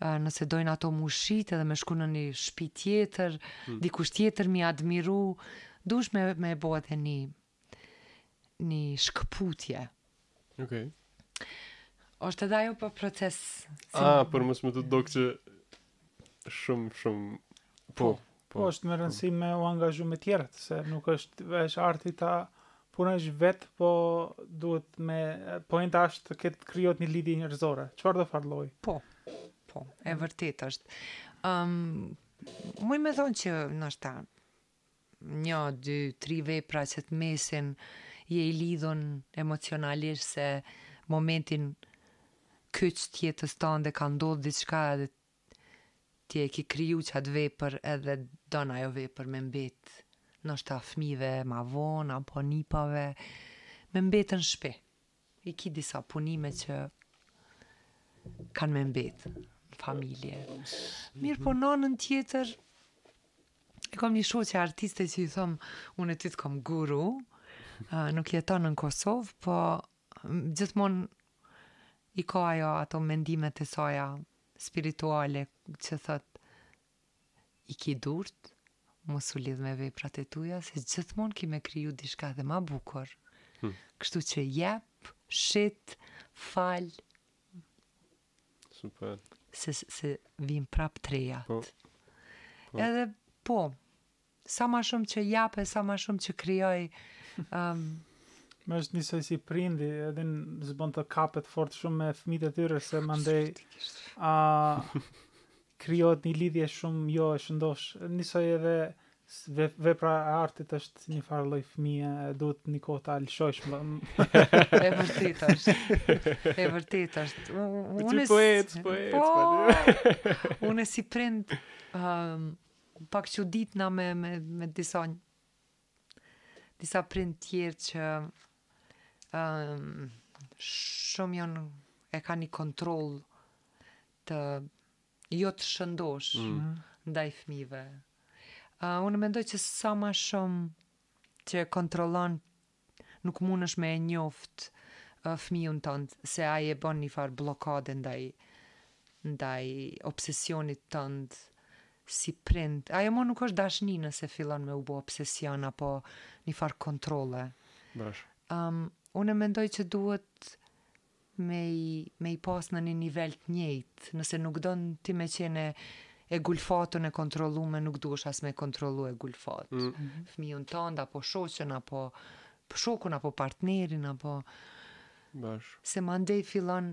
nëse dojnë ato m'u shit edhe me shku në ni shpi tjetër, dikush tjetër m'i admiru, duhesh me me e bo edhe ni ni shkëputje. Okej. Osht edhe ajo po proces. Ah, për mos me t'u dok që Shumë, shumë... Po, po, po, po është me rëndësi me u angazhu me tjerët, se nuk është veç arti ta punosh vetë, po duhet me... Po e nda, ashtu që të krijohet një lidhje njerëzore. Çfarëdo farë lloji? Po, po, e vërtetë është. Um, Muj me thonë që noshta, një, dy, tri vepra që të mesin, je i lidhun emocionalisht se n'momentin kyç t'jetës tande ka ndodh diçka edhe ti e ke kriju qatë vepër edhe don ajo vepër me mbet noshta fmive ma vonë apo nipave me mbet n'shpi. I ki disa punime që kanë me mbet në familje. Mirëpo n'anën tjetër, e kam një shoqe artiste që i thom, unë e ty të kam guru, nuk jeton në Kosovë, po gjithmonë i ka ajo ato mendimet e saja spirituale që thotë, i ki durt, mos u lidh me veprat e tuja se gjithmonë ki me kriju diçka edhe ma bukur. Kështu që jep, shit, fal. Super. Se se vijnë prap t'rejat. Po. po. Edhe po, Sa ma shumë që jap e sa ma shumë që krijoj, ëm. Më është njësoj si prindi, edhe s'bon të kapet fort shumë me fëmijët e tyre, se mandej, a, krijohet një lidhje shumë jo e shëndoshë. Njësoj edhe vepra e artit është një farë lloj fëmija, e duhet një kohë ta lëshojsh më... e vërtetë është, e vërtetë është. Unë si... Po, unë si prind, um, Pak çuditna me me disa disa prind tjerë që shumë janë e kanë një kontroll të jo të shëndoshë ndaj fëmijëve. Unë mendoj që sa më shumë që e kontrollon Nuk munësh me e njoft fëmijun tënd se ai e bon nifar bllokade ndaj ndaj obsesionit tënd si prind. Ajo mo nuk është dashni nëse fillon me u bo obsesion apo nifar kontrolle. Bash. Unë mendoj që duhet me i me i pas në një nivel të njëjtë nëse nuk don ti me qenë e e gulfatun e kontrollume nuk duhesh as me kontrollu e gulfat mm. fëmijën tënd apo shoqën apo shokun apo partnerin apo Bash. se mandej fillon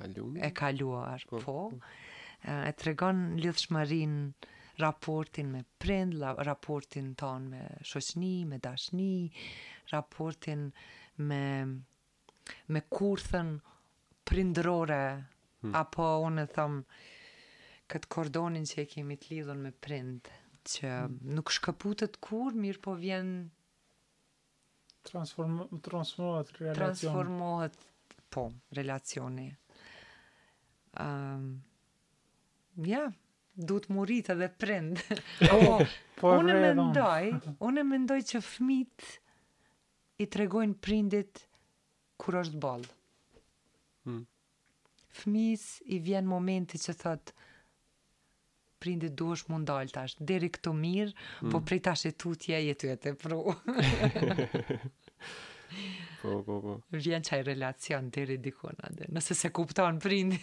e kaluar, po, po. e tregon lidhshmërinë raportin me prind, raportin tonë me shoqni, me dashni, raportin me me kurthën prindrore hmm. apo unë them këtë kordonin që e kemi të lidhun me prind që hmm. nuk shkëputet kurrë mirëpo vjen Transformohet relacioni. Transformohet, po, relacioni. Um, ja, duhet m'u rritë edhe prind. Po, po, po unë e mendoj, unë e mendoj që fmijt i tregojnë prindit kur është boll. Hmm. Fëmijës i vjen momenti që i thotë prindit duhesh m'u ndal tash, deri këtu mirë, po prej tash e tutje je tu e tepru. Po, po, po. Vjen qaj relacion deri dikun atë. Nëse s'e kupton prindi.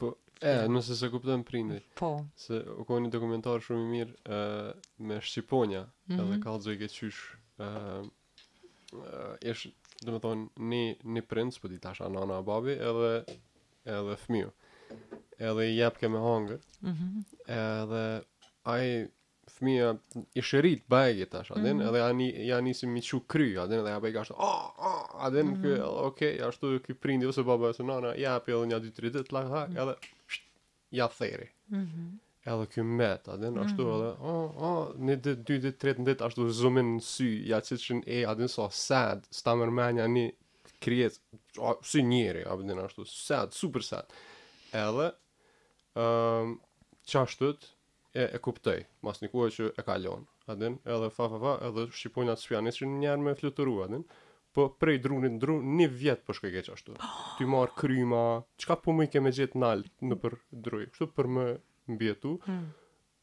Po, e, nëse s'e kupton prindi. Po. Se u kon një dokumentar shumë i mirë uh, me shqiponja, mm -hmm. edhe mhm. kallxojke qysh uh, ish, domethonë, një, një prind, s'po di tash a nana a babi, edhe, edhe fëmiu. Edhe i jepke me hangër. Mm -hmm. Edhe ai fëmija ish rrit bajagi tash, a din, mm -hmm. edhe ani, ja nisi me i çu kry, a din, edhe ja bajagi ashtu, a, a, a din, mm -hmm. kë, okej, okay, ashtu ky prindi, ose baba, ose nana, ja jep edhe nja, dy, tri ditë, lak, ha, mm -hmm. edhe, ja theri. Mhm. Mm edhe ky mbet, a din, ashtu mm -hmm. edhe, o, oh, o, oh, një dit, dy dit, tret, në dit, ashtu zoom in në sy, ja qitshin e, a din, sa sad, s'ta merr menja një krijesë, a, si njeri, a din, ashtu, sad, super sad, edhe, um, qashtët, E e kuptoj, mas një kohe që e kalon, a din, edhe fa fa fa, edhe shqiponjat s'po ja nisshin njiherë me fluturu, a din, po prej drunit në dru, një vjet po shkojke keq ashtu. Tuj marr kryma, çka po mujke me gjet nalt nëpër dru, kështu për me mbijetu. Hmm.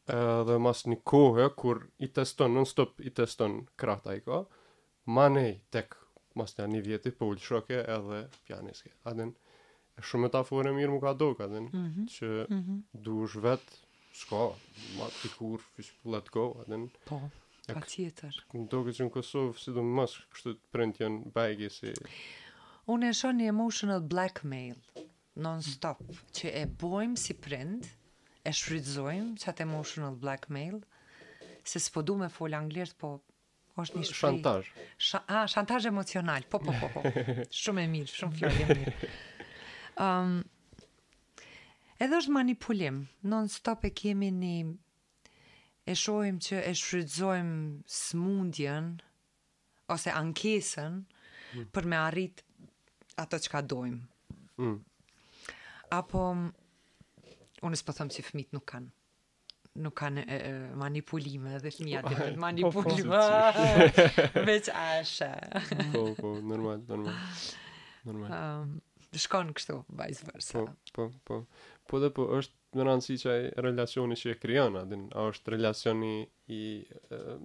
Edhe mas një kohe kur i teston non stop i teston krahët a i ka, Manej tek mas një një vjeti po u lshojke edhe po ja niske. A din, e shumë metaforë e mirë m'u ka dok, a din, mm -hmm. që mm -hmm. duhesh vetë, s'ka, ma n'fund pikë, fish, let go, adin. Po, patjetër. Më doket që në Kosovë, sidomos, kështu te prindët janë bajagi si... Unë e shoh një emotional blackmail, non-stop, që e bojmë si prind, e shfrytëzojmë qat emotional blackmail, se s'po du me fol anglisht, po është një shprehje. Shantazh. Sh ah, shantazh emocional. Po, po, po, po. shumë e mirë, shumë fjalë e mirë. Ëm um, Edhe është manipulim, non stop e kemi, ne e shohim që e shfrytëzojmë smundjen ose ankesën mm. për me arrit ato çka dojmë. Mm. Apo, unë s'po thom që fmijt nuk kanë. nuk kanë manipulime dhe fëmija din të manipulojë. Veç eshtë. Po, po, normal, normal. Normal. Um, shkon kështu, vice versa. Po, po, po. Po dhe po, është me rëndësi qaj relacioni që e krijon, a din, a është relacioni i uh,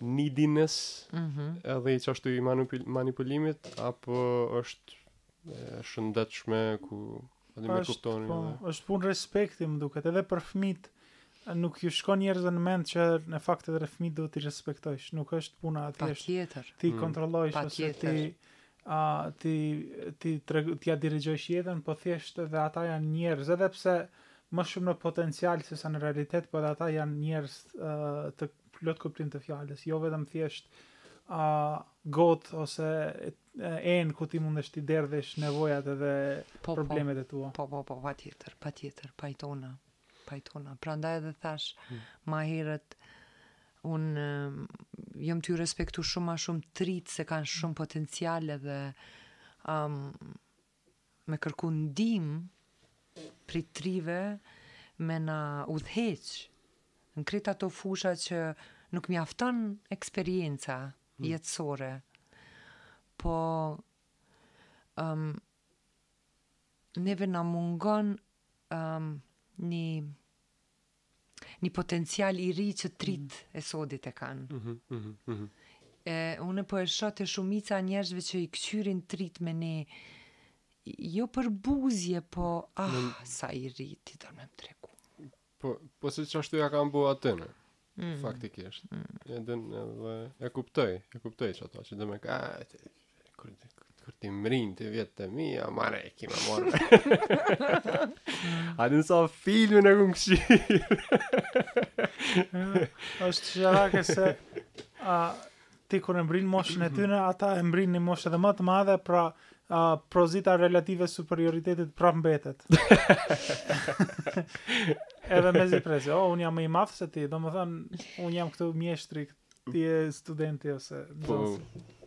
neediness mm -hmm. edhe i qashtu i manipulimit, apo është shëndetshme ku Po, e kupton. Po, është punë respekti, më duket, edhe për fmijt nuk ju shkon njerëzve në mend që në fakt edhe fmijt duhet t'i respektojsh, nuk është puna aty është. Patjetër. T'i mm. kontrollojsh pa ose ti a ti ti t'ia dirigjojsh jetën, po thjesht edhe ata janë njerëz, edhe pse më shumë në potencial se sa në realitet, po edhe ata janë njerëz të plot kuptim të fjalës, jo vetëm thjesht a got ose enë ku ti mundesh t'i derdhesh nevojat edhe po, po. problemet e tua. Po, po, po, patjetër, patjetër, pajtona, pajtona. Prandaj edhe thash, hmm. ma herët, unë jom tuj i respektu shumë ma shumë t'rijtë se kanë shumë potencial edhe um, me kërku ndim prej trive me na udhëheq në krejt ato fusha që nuk mjafton eksperienca jetësore po neve na mungon ni një potencial i ri që trit mm -hmm. e sodit e kanë. Mm -hmm, mm -hmm. E, unë po e shoh te shumica njerëzve që i këqyrin trit me ni, jo përbuzje, po, ah, në... sa i ri, ti do me më tregu. Po, po se qashtu ja kam bo a din, mm. faktikisht. Mm. E, dhe, e kuptoj, e kuptoj qato, që edhe me ka, ah, Kur, kur ti mrrin te vjetët e mi, a mare e kime morë. a në sa filmin e këmë kësi. është qe gjëra kur se, a, ti kur e mrrin moshën e tyne, ata e mrrijnë një moshë edhe më të madhe, pra, a, pozita relative e superioritetit prap mbetet. edhe me zi prezi, o, unë jam më i madhë se ti, domethënë, unë jam këtu mjeshtri, ti je studenti ose... Po,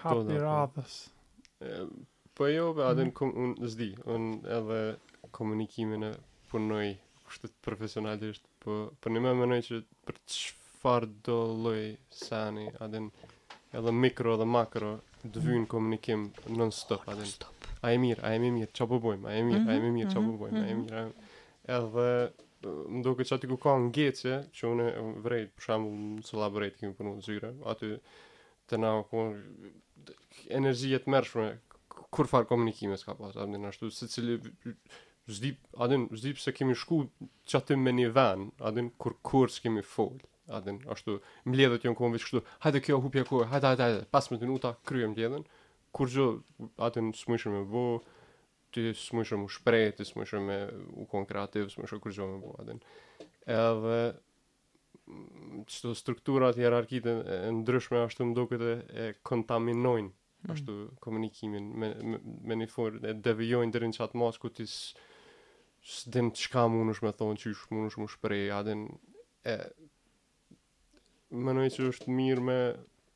Hap i radhës. Po jo, be, a din kom, unë s'di, unë edhe komunikimin e punoj kështu profesionalisht, po, po unë mendoj që për çfarëdo lloj seni, a din edhe mikro dhe makro, të mm. vyn komunikim non stop, a din. A e mirë, a e mirë, çka po bojmë, a e mirë, a e mhm, mirë, çka po mhm, bojmë, a e mhm. mirë, a e mirë. Edhe, më doket qaty ku ka ngecje, që unë kam vrejt, për shembull, në Solaborate, kemi punu në zyre, aty, T'na ka kon energji e tmerrshme kurrfar komunikimi s'ka pas, a din ashtu secili s'di, a din s'di pse kemi shku qaty me një vend, a din kur kur s'kemi fol, a din ashtu mbledhjet jon kon veç kështu, hajde kjo hupje kohe, hajde hajde hajde, 15 minuta kryem mbledhjen, kurgjo a din s'mujshe me bo, ti s'mujshe m'u shpreh, ti s'mujshe me kon kreativ, s'mujshe kurgjo me bo, a din. Edhe qëto strukturat hierarkitë e ndryshme ashtu më duket e kontaminojnë mm. ashtu komunikimin me me, me një formë e devijojnë deri në qat masë ku ti s'din çka mundesh me thonë qysh mundesh m'u shpreh a din e menoj që është mirë me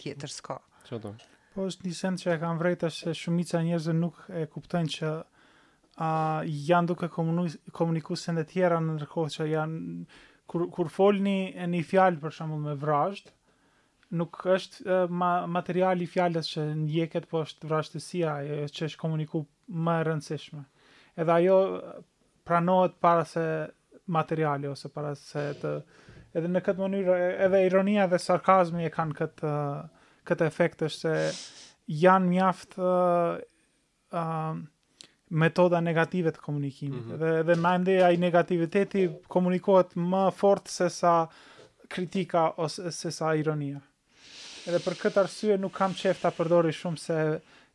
Tjetër s'ka. Çfarë? Po është një send që e kam vrejt është se shumica e njerëzve nuk e kuptojnë që a janë duke komuniku sende tjera në ndërkohë që janë kur kur folni një fjalë për shembull me vrazhd, nuk është ma, materiali i fjalës që ndjeket, po është vrazhdësia që është komuniku më e rëndësishme. Edhe ajo pranohet para se materiali ose para se teksti edhe në këtë mënyrë edhe ironia dhe sarkazmi e kanë këtë këtë efekt është se janë mjaftë uh, uh, metoda negative të komunikimit. Mm -hmm. Dhe edhe mandej ai negativiteti komunikohet më fort se sa kritika ose se sa ironia. Edhe për këtë arsye nuk kam qejf ta përdori shumë se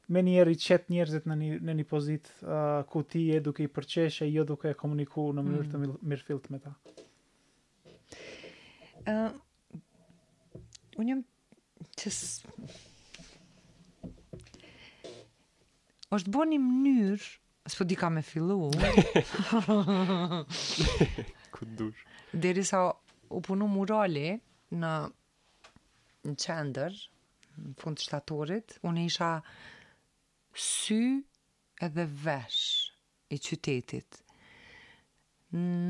menjëherë i qet njerëzit në një në një pozitë uh, ku ti je duke i përqeshë e jo duke komuniku në mënyrë të mm. mirëfilltë me ta. Ë uh, unë jam qysh është bërë një mënyrë, s'po di kah me fillu. Ku dush? Deri sa u punu murali në në qendër, në fund të shtatorit, unë isha sy edhe vesh i qytetit.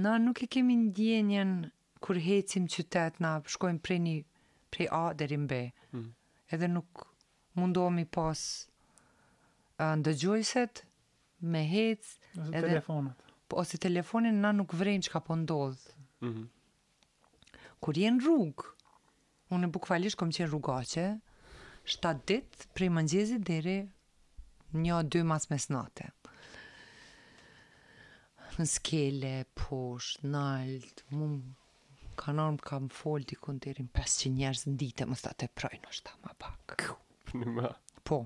Na nuk e kemi ndjenjen kur hecim n'qytet, na shkojmë prej një, prej A deri në B. Mm. Edhe nuk mundohemi pa ndëgjojset, me hec. Ose edhe, telefonat. Po, ose telefonin, na nuk vrejmë çka po ndodhë. Mm -hmm. Kur je në rrugë, unë bukvalisht kom qenë rrugaçe, shtatë ditë prej mëngjesit deri një a dy mas mesnate. Në skele, poshtë, nalt, m'u ka ardhë të kam folë dikun deri në pesëqind njerëz në ditë, mos ta teproj ndoshta ma pak. Në ma? Po,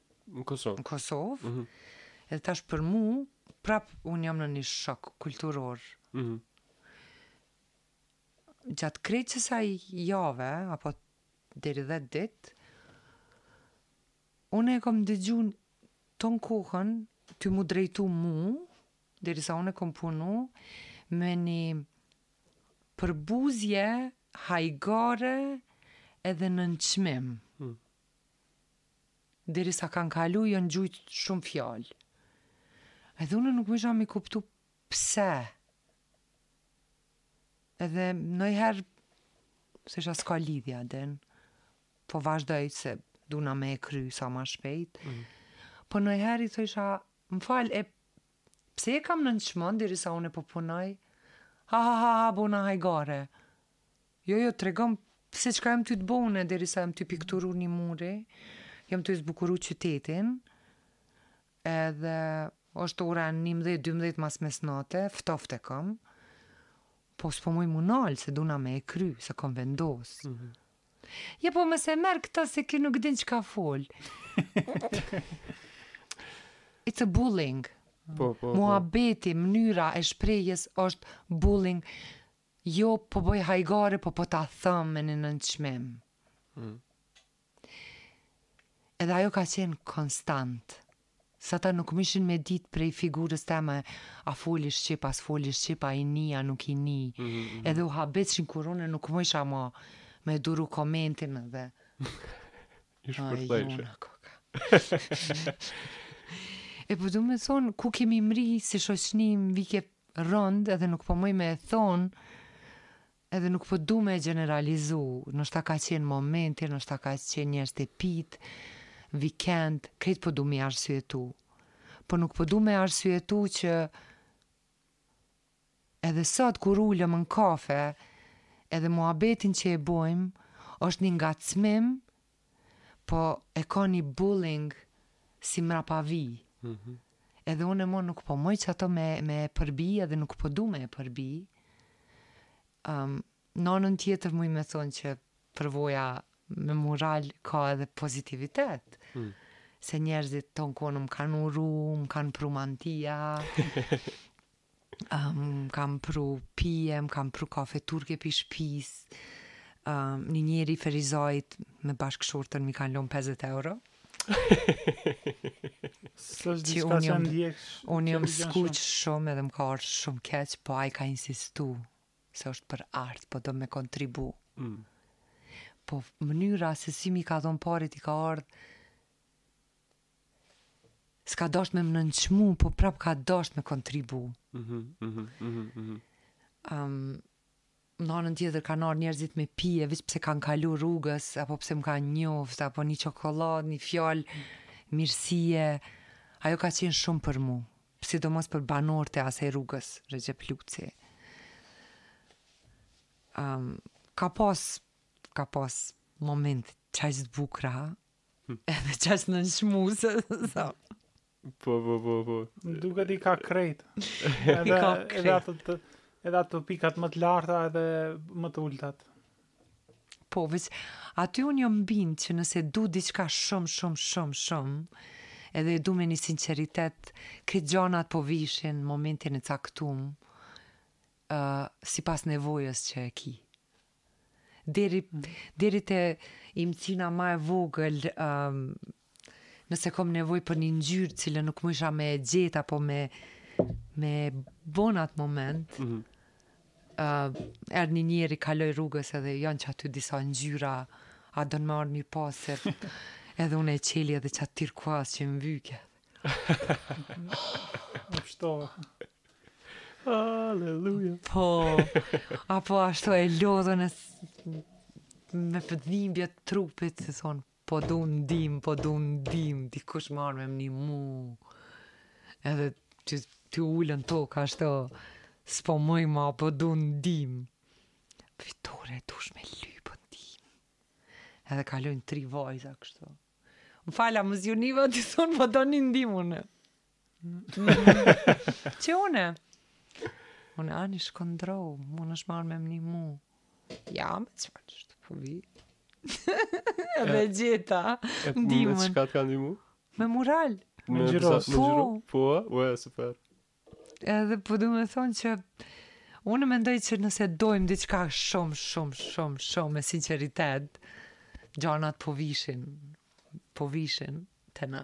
Në Kosovë. Në Kosovë. Mm -hmm. Edhe tash për mu, prap unë jam në një shok kulturor. Mm -hmm. Gjatë krejt qësaj jave, apo deri dhjetë ditë, unë e kom dëgjun tanë kohën tu m'u drejtu mu, derisa unë kom punu, me një përbuzje hajgare edhe nënçmim. Mm. Derisa kanë kalu janë gjujt shumë fjalë. Edhe unë nuk mujsha me kuptu pse. Edhe najherë, thojsha s'ka lidhje Adem, po vazhdoj se du na me e kry sa ma shpejt, mm. po najherë i thojsha, më falë, pse po më nënçmon, derisa unë po punoj, ha ha ha ha, bona hajgare, Jo jo tregon se çka jam tu të bo une derisa jam tu pikturu ni mur jam tu zbukuru qytetin edhe osht ora njëmbëdhjetë dymbëdhjetë mas mesnate ftoftë kom po s'po muj m'u nal se du me e kry se e kom vendos jo po mos e merr këtë se kjo nuk din çka fol it's a bullying muhabeti mnyra e shprehjes osht bullying Jo po bëj hajgare po po ta them me një nënçmim mm. Edhe ajo ka qenë konstant Se ata nuk mujshin me dit prej figurës teme A foli shqip, a s'foli shqip, a i ni, a nuk i ni mm -hmm. Edhe u habitshin kur une nuk mujsha ma Me duru komentin edhe Ish për të qeshë E po du me thonë, ku kemi mri si shoqni m'vike rëndë edhe nuk po muj me e thonë, edhe nuk po du me e gjeneralizu, noshta ka qenë momenti, noshta ka qenë njerëz të pitë, vikend, krejt po du me i arsyetu. Po nuk po du me arsyetu që edhe sot kur ulëm në kafe, edhe muhabetin që e bojmë, është një ngacmim Po e ka ni bulling si mrapavijë. Edhe une mo nuk po muj qato me me e përbi edhe nuk po du me e përbi. Në anën tjetër muj me thonë që përvoja me mural ka edhe pozitivitet, se njerzit t'u konë m'kanë uru, m'kanë pru mantija, Um, m'kanë pru pije, m'kanë pru kafe turke pi shpisë. Um, një njeri Ferizajt me bashkëshorten m'i kanë lon 50 euro. Se është diska që ndjeksh. Unë jam skuq shumë edhe më ka ardh shumë keq, po ai ka insistu se është për art, po du me kontribu. Mm. Po mënyra se si m'i ka dhon paret i ka ardhë, S'ka dasht me më nënçmu, po prap ka dasht me kontribu. Mhm, mhm, mhm, mhm. Um, në anën tjetër kanë ardh njerëzit me pije, veç pse kanë kalu rrugës, apo pse më kanë njoft, apo një çokollatë, një fjalë mirësie. Ajo ka qenë shumë për mu, sidomos për banorët e asaj rrugës, Rexhep Luci. Um, ka pas, ka pas momente qaq të bukra, Edhe qaq nënçmuese, sa. Po, po, po, po. Më duket i ka krejt. Edhe, i ka krejt. Edhe ato të, edhe ato pikat më të larta edhe më të ultat. Po, veç, aty unë jam bind që nëse du diçka shumë, shumë, shumë, shumë, edhe du me një sinceritet, krejt gjonat po vijshin momentin e caktum, uh, sipas nevojës që e ki. deri deri te imcina ma e vogël nëse kom nevoj për ni ngjyrë t'cilën nuk mujsha me e gjetë apo me me bo n'at moment mm -hmm. uh, erdh një njeri kaloi rrugës edhe janë qaty disa ngjyra a don me i marrë me i pasë edhe unë e çeli edhe qat tirkuaz që më vyke Kështu. Aleluja. Po. Apo ashtu e lodhun e me dhimbje të trupit, si thonë, po du ndihmë, po du ndihmë, dikush me ardh me m'nimu. Edhe që tu ul n'tokë ashtu, s'po muj ma, po du ndihmë. Fitore, duhesh me lyp ndihmë. Edhe kalojnë tri vajza kështu. Më fala, më zjoniva të thonë, po du një ndihmë unë. Që une? Une ani shko ndrrohu, munesh me ardh me m'nimu. Ja, me që ma që shtë po vi. Edhe e gjeta ndihmën. Me çka të kanë ndihmu? Me mural. Me ngjyros. Me ngjyros? Po, po e, super. Edhe po du me thonë që unë mendoj që nëse dojmë diçka shumë, shumë, shumë, shumë me sinceritet, gjanat po vishin, po vishin te na.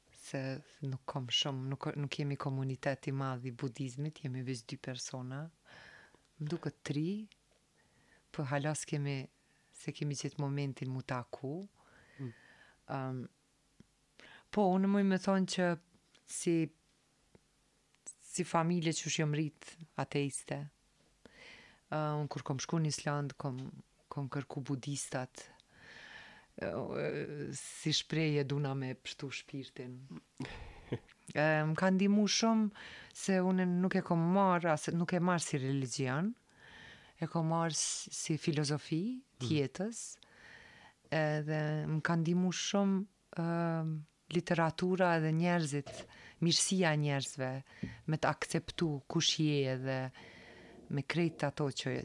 se nuk kom shumë nuk nuk jemi komunitet i madh i budizmit jemi veç dy persona më duket tri po hala s'kemi s'e kemi gjet momentin m'u taku po unë muj me than që si si familje qysh jom rrit ateiste unë kur kom shku në Islandë kom kom kërku budistat si shprehje duna me pështu shpirtin më ka ndihmu shum se unë nuk e kom marr as nuk e marr si religjion e kom marr si filozofi të jetës edhe më ka ndihmu shum Ëh, literatura edhe njerëzit, mirësia e njerëzve, me të akceptu kush je edhe me krejt ato që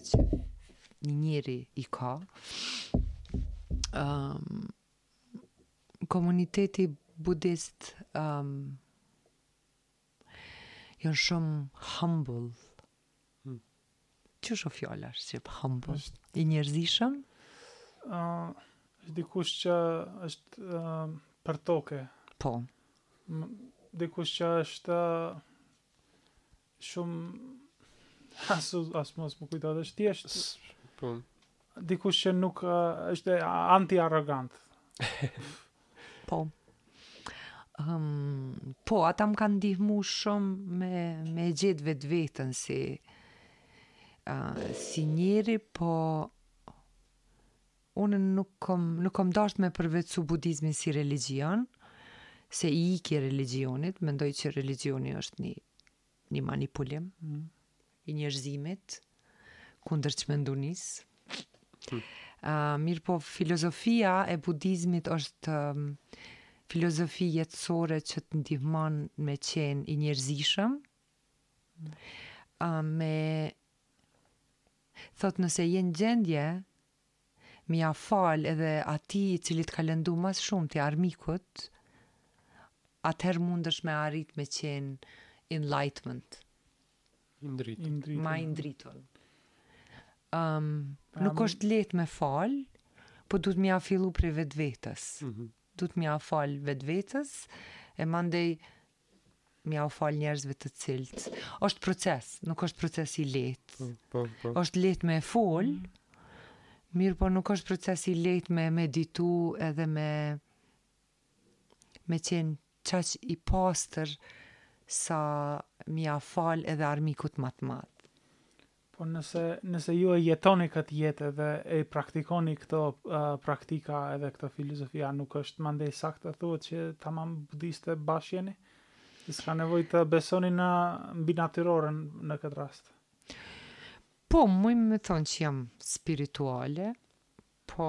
një njeri i ka. Ëh, komuniteti budist, ëh, Janë shumë humble. Hmm. Qysh o fjala shqip humble? Është... I njerëzishëm? Uh, është dikush që është uh, për toke. Po. M dikush që është uh, shumë... Asu, as mu s'më kujtohet, është thjeshtë. Po. Dikush që nuk uh, është anti-arrogant. Po. Um, po, ata më kanë ndihmu shumë me, me gjet vetveten si, uh, si njeri, po unë nuk kom, nuk kom dasht me përvecu budizmin si religjion, se i ik religionit, mendoj që religioni është një Një manipulim i njerëzimit kundër çmendurisë. Hmm. Uh, mirëpo filozofia e budizmit është um, filozofi jetësore që të ndihmon me qenë i njerëzishëm, uh, me thot nëse je n'gjendje me ia fal edhe atij i cili të ka lëndu ma s'shumti, armikut, atëherë mundesh me arrit me qenë enlightenment. I ndritur. Ma i ndritur. Um, pra, nuk është lehtë me fal, po duhet me ia fillu prej vetvetes. Mm -hmm. Duhet me ia fal vetvetes e mandej me jau fal njerëzve të cilët. Është proces, nuk është proces i lehtë. Mm, po, po. Është lehtë me fol, mirëpo nuk është proces i lehtë me meditu edhe me me qenë qaq i pastër sa me ia fal edhe armikut ma të madh. Po nëse nëse ju e jetoni këtë jetë edhe e praktikoni këto uh, praktika edhe këto filozofi, a nuk është mandej saktë të thuhet që tamam budiste bash jeni? S'ka nevojë të besoni në mbinatyroren në këtë rast. Po, më më thonë që jam spirituale, po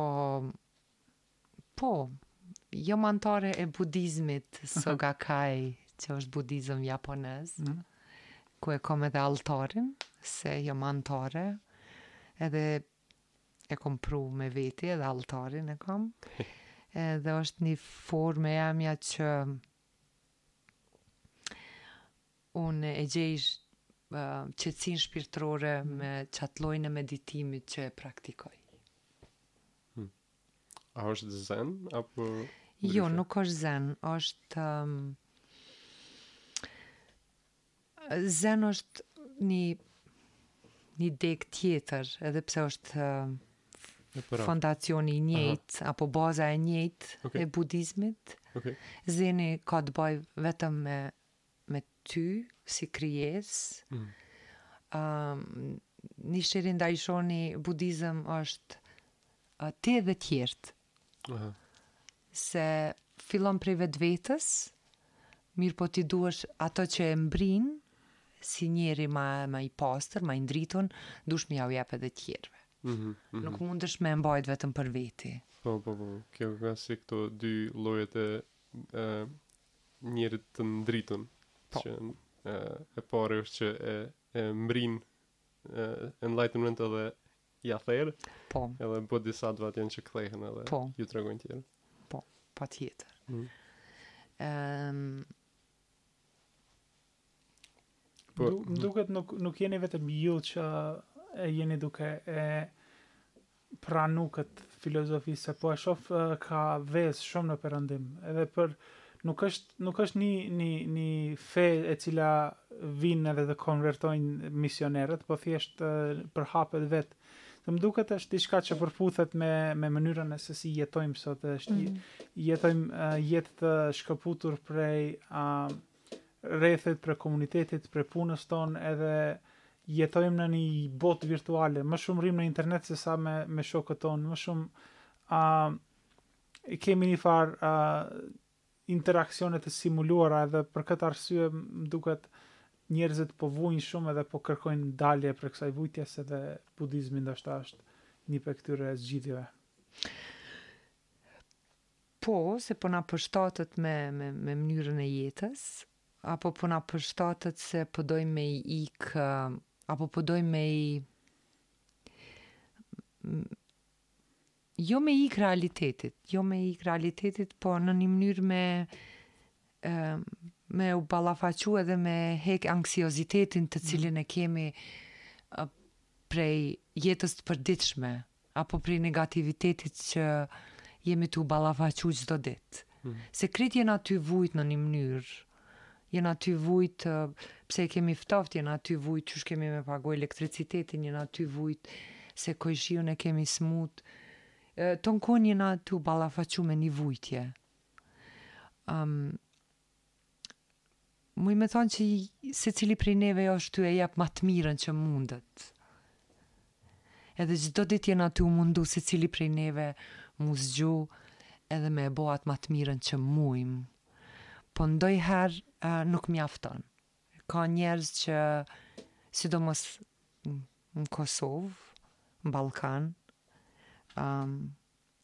Po, jom anëtare e budizmit Soka Gakkai, që është budizëm japonez, mm. ku e kom edhe altarin, se jom anëtare, edhe e kom pru me veti, edhe altarin e kom. Edhe është një formë e jemja që unë e gjej uh, qetësinë shpirtërore mm. me qat llojin e meditimit që e praktikoj. A është zen apo Jo, nuk është zen, është um, zen është një një degë tjetër, edhe pse është uh, fondacioni i njëjtë Aha. apo baza e njëjtë okay. e budizmit. Okay. Zeni ka të bëjë vetëm me me ty si krijes, mm. uh, një shoqëri nda i shoni budizëm është uh, ti edhe tjerët. Uh -huh. Se fillon prej vetvetes, mirëpo ti duhesh ato që e mbrin, si njeri ma, ma i pastër, ma i ndritun, duhesh me jau jep edhe tjerve. Mm -hmm, mm -hmm. Nuk mundesh me e mbajt vetëm për veti. Po, po, po, kjo nga si këto dy llojet e, e njerit të ndritun po. që e, e para është që e, e mbrin e, enlightenment edhe ja therë po. edhe bodhisattvat janë që kthehen edhe po. ju tregojnë tjerë po, pa tjetër mm. um, Po, më duket nuk nuk jeni vetëm ju që e jeni duke e pranu këtë filozofi se po e shof kahmos shumë në perëndim. Edhe për nuk është nuk është një një një fe e cila vin edhe të konvertojnë misionerët, po thjesht përhapet vet. Të më duket është diçka që përputhet me me mënyrën se si jetojmë sot, mm -hmm. jetojmë jetë të shkëputur prej ë uh, rrethit, prej komunitetit, prej punës tonë edhe jetojmë në një botë virtuale, më shumë rrimë në internet se sa me, me shokët tonë, më shumë uh, kemi një farë uh, interaksione të simuluara edhe për këtë arsye më duket njerëzit po vujnë shumë edhe po kërkojnë dalje prej kësaj vujtjes edhe budizmi ndoshta është një prej këtyre zgjidhjeve. Po, se po na përshtatet me me mënyrën e jetës, apo po na përshtatet se po dojmë me i ikë, apo po dojmë me i jo me i ikë realitetit, jo me i ikë realitetit, po në një mënyrë me me u ballafaqu edhe me hek anksiozitetin të cilin e kemi prej jetës të përditshme, apo prej negativitetit që jemi tu u ballafaqu çdo ditë, se krejt jena tu vujt në ni mënyrë, jena tu vujt pse e kemi ftoft, jena tu vujt qysh kemi me pagu elektricitetin, jena tu vujt se kojshiun e kemi smut, ton kohën jena tu ballafaqu me ni vujtje, Muj me thanë që secili prej neve është tu e jap ma të mirën që mundet. Edhe çdo ditë jena tu u mundu secili prej neve m'u zgju edhe me e bo atë ma të mirën që mujm. Po ndojherë nuk mjafton. Ka njerëz që sidomos në Kosovë, në Ballkan,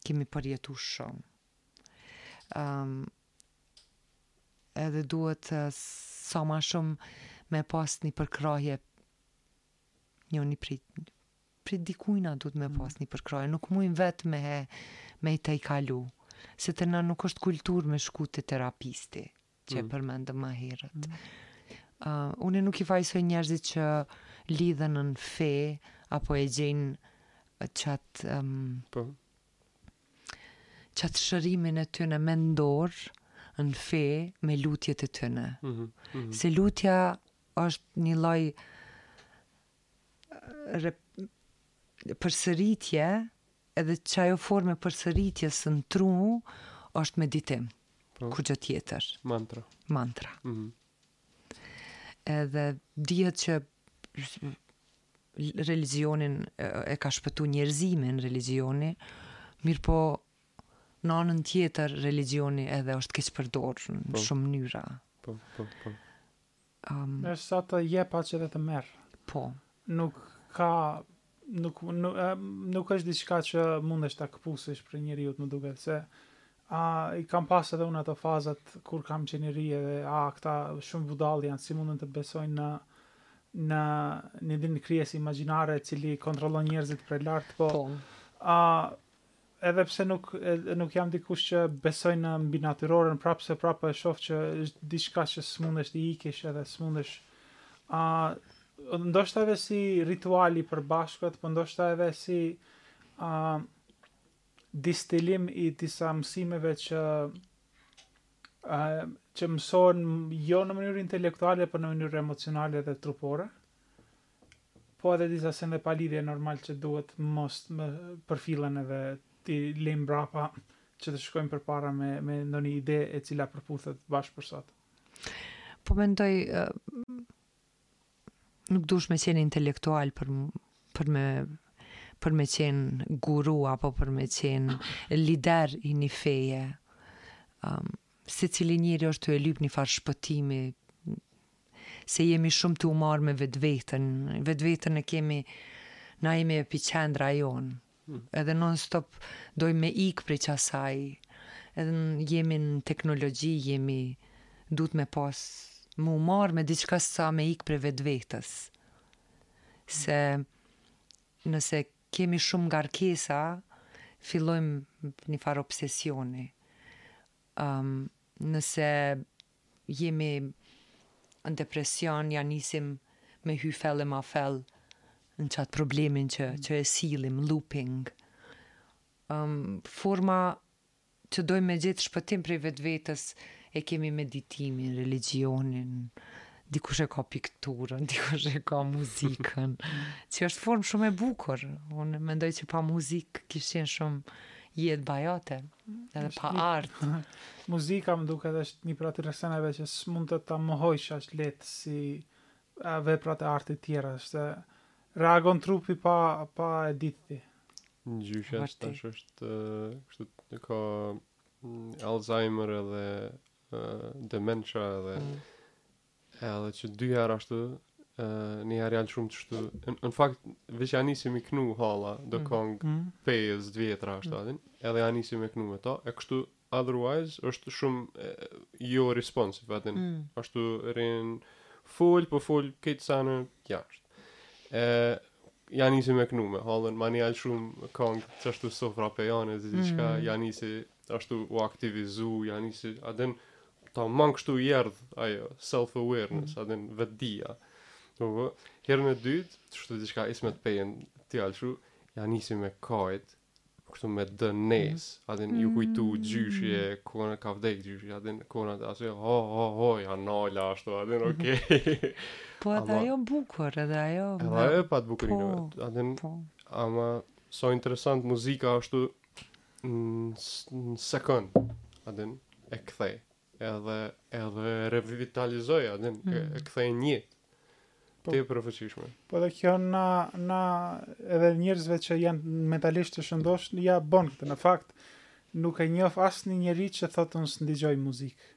kemi përjetu shumë. Um, edhe duhet uh, sa ma shumë me pas një përkrahje një prej, prej dikujna duhet me pas mm. një përkrahje. Nuk mujmë vetë me, me i tejkalu. Se te na nuk është kulturë me shku te terapisti. që e mm. përmendëm më herët. Uh, unë nuk i fajsoj njerëzit që lidhen në fe, apo e gjejnë qatë... Um, po. Qatë shërimin e tyne mendor në fe me lutjet e tyne. Mm -hmm. mm -hmm. Se lutja është një lloj përsëritje Edhe që ajo formë e përsëritjes në tru është meditim, po. kurgjo tjetër. Mantra. Mantra. Mm -hmm. Edhe dihet që religionin e ka shpëtu njerëzimin religioni, mirëpo në anën tjetër religioni edhe është keqpërdorë në po. shumë mënyra. Po, po, po. E sa të jep aq edhe të merr. Po. Nuk ka nuk nuk, nuk është diçka që mundesh ta këpusësh prej njeriut, më duket se a i kam pas edhe unë ato fazat kur kam qenë i ri edhe a këta shumë budallë janë, si munden të besojnë në në njëfarë krijesë imagjinare e cili kontrollon njerëzit prej lart, po. po. A edhe pse nuk nuk jam dikush që besoj në mbinatyroren, prapë se prapë e shoh që është diçka që s'mundesh t'i ikësh edhe s'mundesh a uh, ndoshta edhe si ritual i përbashkët, po ndoshta edhe si a uh, distilim i disa mësimeve që a uh, që mësohen jo në mënyrë intelektuale, por në mënyrë emocionale dhe trupore. Po edhe disa sende pa lidhje normal që duhet mos të përfillen edhe t'i lejmë mbrapa që të shkojmë përpara me me ndonjë ide e cila përputhet bash për sot. Po mendoj nuk dush me qenë intelektual për për me për me qenë guru apo për me qenë lider i një feje. Um, Secili njeri është tu e lyp nifar shpëtimi se jemi shumë tu u marrë me vetveten, vetveten e kemi na jemi epiqendra jonë, edhe non stop dojmë me ikë prej qasaj, edhe jemi në teknologji jemi duhet me pas me u marrë me diçka sa me ikë prej vetvetes se nëse Kemi shumë ngarkesa, fillojmë një farë obsesioni. Ëm, nëse jemi në depresion, ja nisim me hy fell e ma fell në qat problemin që që e sillim, looping. Ëm, forma që dojmë me gjetë shpëtim prej vetvetes e kemi meditimin, religjionin, dikush e ka pikturën, dikush e ka muzikën, që është formë shumë e bukur. Unë mendoj që pa muzikë kish qenë shumë jetë bajate, edhe pa art. Muzika m'duket është një prej atyne seneve që s'mundet ta mohojsh aq lehtë si veprat e artit tjera, është Reagon trupi pa pa e ditë ti. Gjyshja është tash është kështu të ka mm, Alzheimer edhe uh, dementia edhe mm. edhe qe dy herë ashtu uh, një herë hallë shumë kështu në, në fakt veç ja nisi me knu hala do mm. kangë mm. Pejës t'vjetra ashtu mm. edhe ja nisi me knu me ta e kështu Otherwise është shumë jo responsive a din. Mm. Ashtu rrin fol, po fol këto sene qashtu. Ë ja nisi me knu me hallën, mandej ja lshu kangë, që ashtu sofra pejane, diçka mm., ja nisi, ashtu u aktivizu, ja nisi, a din, taman kështu i erdh, ajo, self-awareness, mm. a din, vetëdija. Herën e dytë, që ashtu diçka, Ismet Pejën, ja lshu, ja nisi me kajtë, kështu me dënes, mm. a din ju kujtu mm. gjyshi e kshtu ka vdek gjyshi, a din kona të asë, ho, ho, ho, ja nala ashtu, a din, mhm. okej. Okay. po edhe ama, ajo bukur, edhe ajo... Edhe ajo e pat bukur po, a din, po. ama, sa interesant muzika ashtu në sekond, a din, e kthej. Edhe edhe revitalizoi a din, mm. e, e kthej në jetë. Po, tepër e fuqishme. Po dhe kjo na na edhe njerëzve që janë mentalisht të shëndosh, ja bon këtë në fakt. Nuk e njoh asnjë njeri që thotë unë s'ndigjoj muzikë.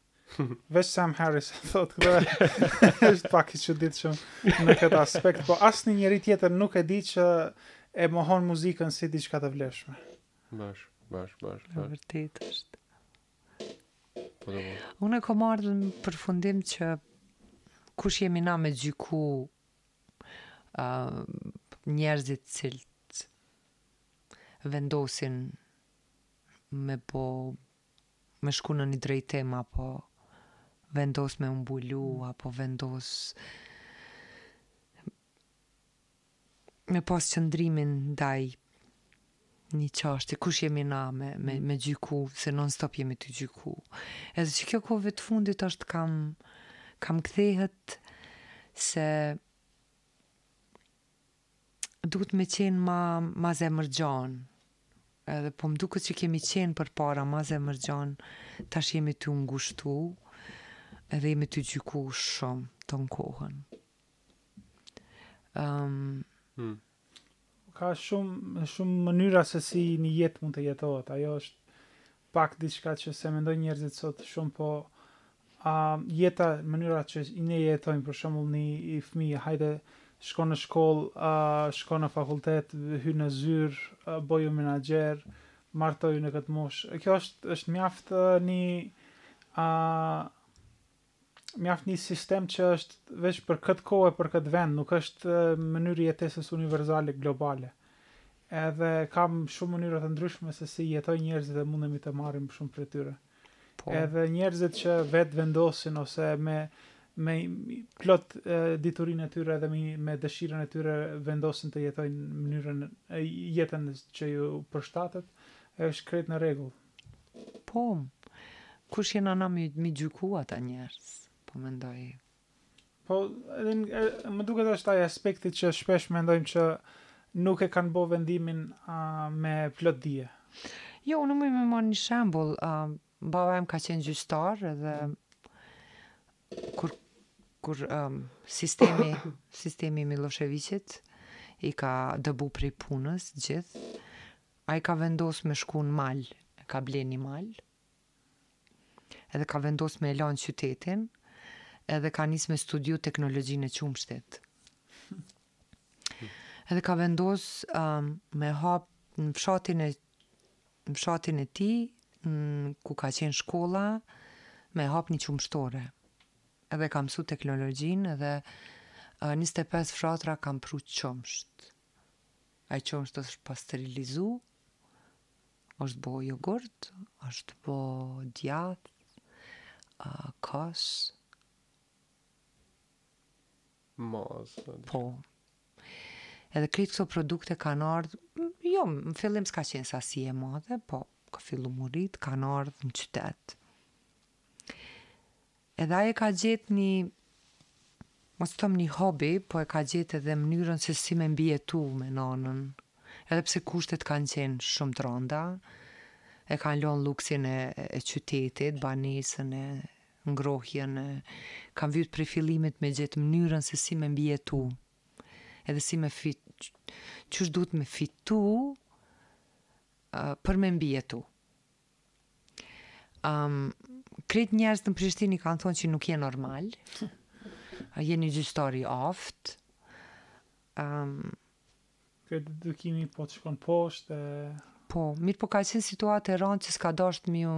Veç Sam Harris e thotë këtë. Është pak i çuditshëm në këtë aspekt, po asnjë njeri tjetër nuk e di që e mohon muzikën si diçka të vlefshme. Bash, bash, bash. Është vërtet është. Po po. Unë e kom ardhë në përfundim që kush jemi na me gjyku ë uh, njerëzit të cilët vendosin me bo me shku në një drejtim apo vendos me u mbulu apo vendos me pas qëndrimin ndaj një çështje, kush jemi na me, me, me gjyku, se non stop jemi tu gjyku. Edhe që kjo kohëve të fundit është kam, kam kthehet se duhet me qenë ma, ma zemërgjanë. Edhe po më duket që kemi qenë përpara ma zemërgjanë, tash jemi tu u ngushtu edhe jemi tu gjyku shumë tanë kohën. Ëm hmm. ka shumë shumë mënyra se si një jetë mund të jetohet. Ajo është pak diçka që s'e mendojnë njerëzit sot shumë po a um, jeta mënyra që ne e jetojmë për shembull një fëmijë, hajde shko në shkollë, uh, shko në fakultet, hy në zyrë, uh, bëhu menaxher, martohu në këtë moshë. Kjo është është mjaft një uh, mjaft një sistem që është veç për këtë kohë e për këtë vend, nuk është mënyrë e jetesës universale globale. Edhe ka shumë mënyra të ndryshme se si jetojnë njerëzit dhe mundemi të marrim shumë prej tyre. Po. Edhe njerëzit që vetë vendosin ose me me plot diturinë e tyre dhe me, me dëshirën e tyre vendosin të jetojnë mënyrën jetën që ju përshtatet, është krejt në rregull. Po, kush jena na me i gjyku ata njerëz, po mendoj. Po, edhe më duket është ai aspekti që shpesh mendojmë që nuk e kanë bo vendimin me plot dije. Jo, unë muj me marrë një shembull, baba im ka qenë gjyqtar edhe kur kur sistemi sistemi i Millosheviqit i ka dëbu prej punës të gjithë Ai ka vendos me shku në mal, ka ble ni mal, edhe ka vendos me e lanë qytetin, edhe ka nis me studiu teknologjinë e qumshtit. Edhe ka vendos um, me hap në fshatin e në fshatin e tij, ku ka qenë shkolla, me hap një qumshtore. Edhe ka mësu teknologjinë edhe uh, 25 fshatra kanë pru qumsht. Ai qumsht është pasterilizu, është bo jogurt, është bo djath, kos. Mos. Po. Edhe krejt këto produkte kanë ardhë, jo, në fillim s'ka qenë sasi e madhe, po, ka fillu m'u rritë, kanë ardhë në qytet. Edhe ai e ka gjetë ni, mos të thom ni hobi, po e ka gjetë edhe mënyrën se si me mbijetu me nënën. Edhe pse kushtet kanë qenë shumë t'randa, e kanë lënë lluksin e e qytetit, banesën, ngrohjen e, kanë vyt prej fillimit me gjetë mënyrën se si me mbijetu, edhe si me fi, qysh duhet me fitu për me mbijetu. Um, krejt njerëz në Prishtinë i kanë thonë që nuk je normal. A je një gjykatës i aftë. Um, Ky edukimi po të shkon poshtë e... Po, mirëpo ka qenë situatë e rëndë që s'ka dasht me iu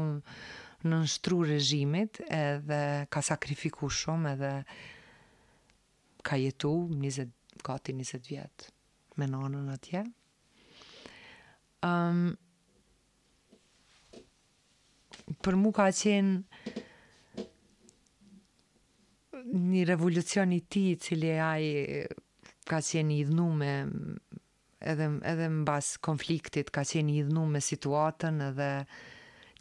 nënshtru rezhimit edhe ka sakrifiku shumë edhe ka jetu 20, gati 20 vjetë me nanën atje. Um, Për mu ka qenë një revolucion i tij, cili ai ka qenë idhnu me edhe, edhe mbas konfliktit, ka qenë idhnu me situatën edhe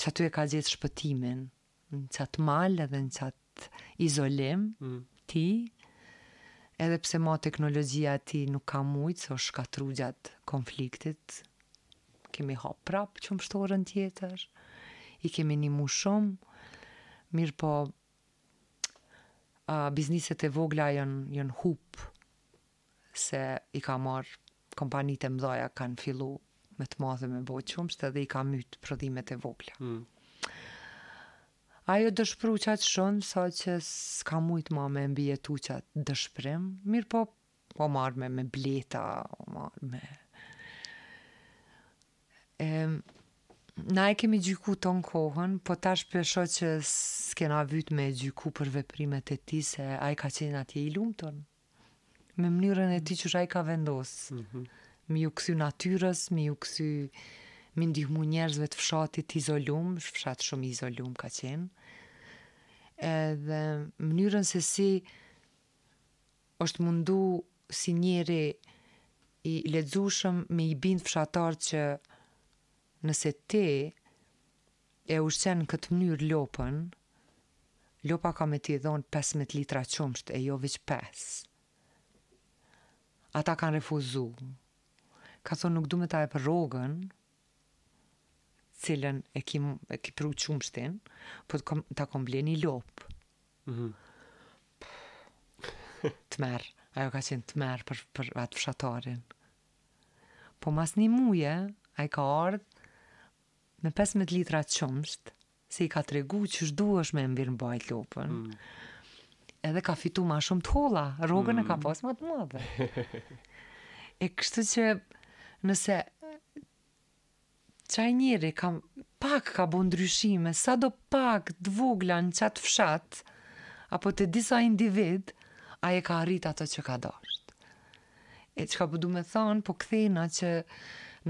qaty e ka gjetë shpëtimin. në qatë mal edhe në qatë izolim, mm, t'tij, edhe pse ma teknologjia e tij nuk ka mujtë, se o shkatru gjatë konfliktit, kemi hap prap qumështoren tjetër, i kemi nimu shumë, mirëpo, a, bizniset e vogla janë, janë hupë, se i ka marrë kompanitë e mdhaja kanë fillu me të madhe me bo qumësht edhe i ka myt prodhimet e vogla. Ai o dëshpru qaq shumë saqë s'ka mujt ma me e mbijetu qat dëshprim, mirëpo o marrë me me bleta, o marrë me Na e kemi gjyku tonë kohën, po tash po e shoh që s'kena vyt me e gjyku për veprimet e tij se ai ka qenë atje i lumtur. me mënyrën e tij qysh ai ka vendos. Mm -hmm. Me iu kthy natyrës, me iu kthy, me i ndihmu njerëzve të fshatit t'izolum, fshat shumë i izolum ka qenë. Edhe mënyrën se si është mundu si njeri i lexushëm me i bind fshatarët që nëse ti E ushqen në këtë mënyrë lopën, lopa ka me t'i dhonë pesëmbëdhjetë litra qumësht e jo veq pesë. Ata kanë refuzu. Ka thonë nuk du me ta jep rrogën, cilën e ki, e ki pru qumështin, po të kom, ta kom ble një lopë. Mm tmerr, ajo ka qenë tmerr për, për atë fshatarin. Po mas një muje, ai ka ardhë, Me pesëmbëdhjetë litra qumësht, se i ka tregu qysh duhesh me e mirëmbajt lopën. Mm. Edhe ka fitu ma shumë të holla, rrogën mm. e ka mm. pas ma të madhe. e kështu që nëse qaj njeri ka, pak ka bo ndryshime, sado pak të vogla në qatë fshat, apo të disa individ, ai e ka arrit ato që ka dasht. E çka po du me thanë, po kthehna që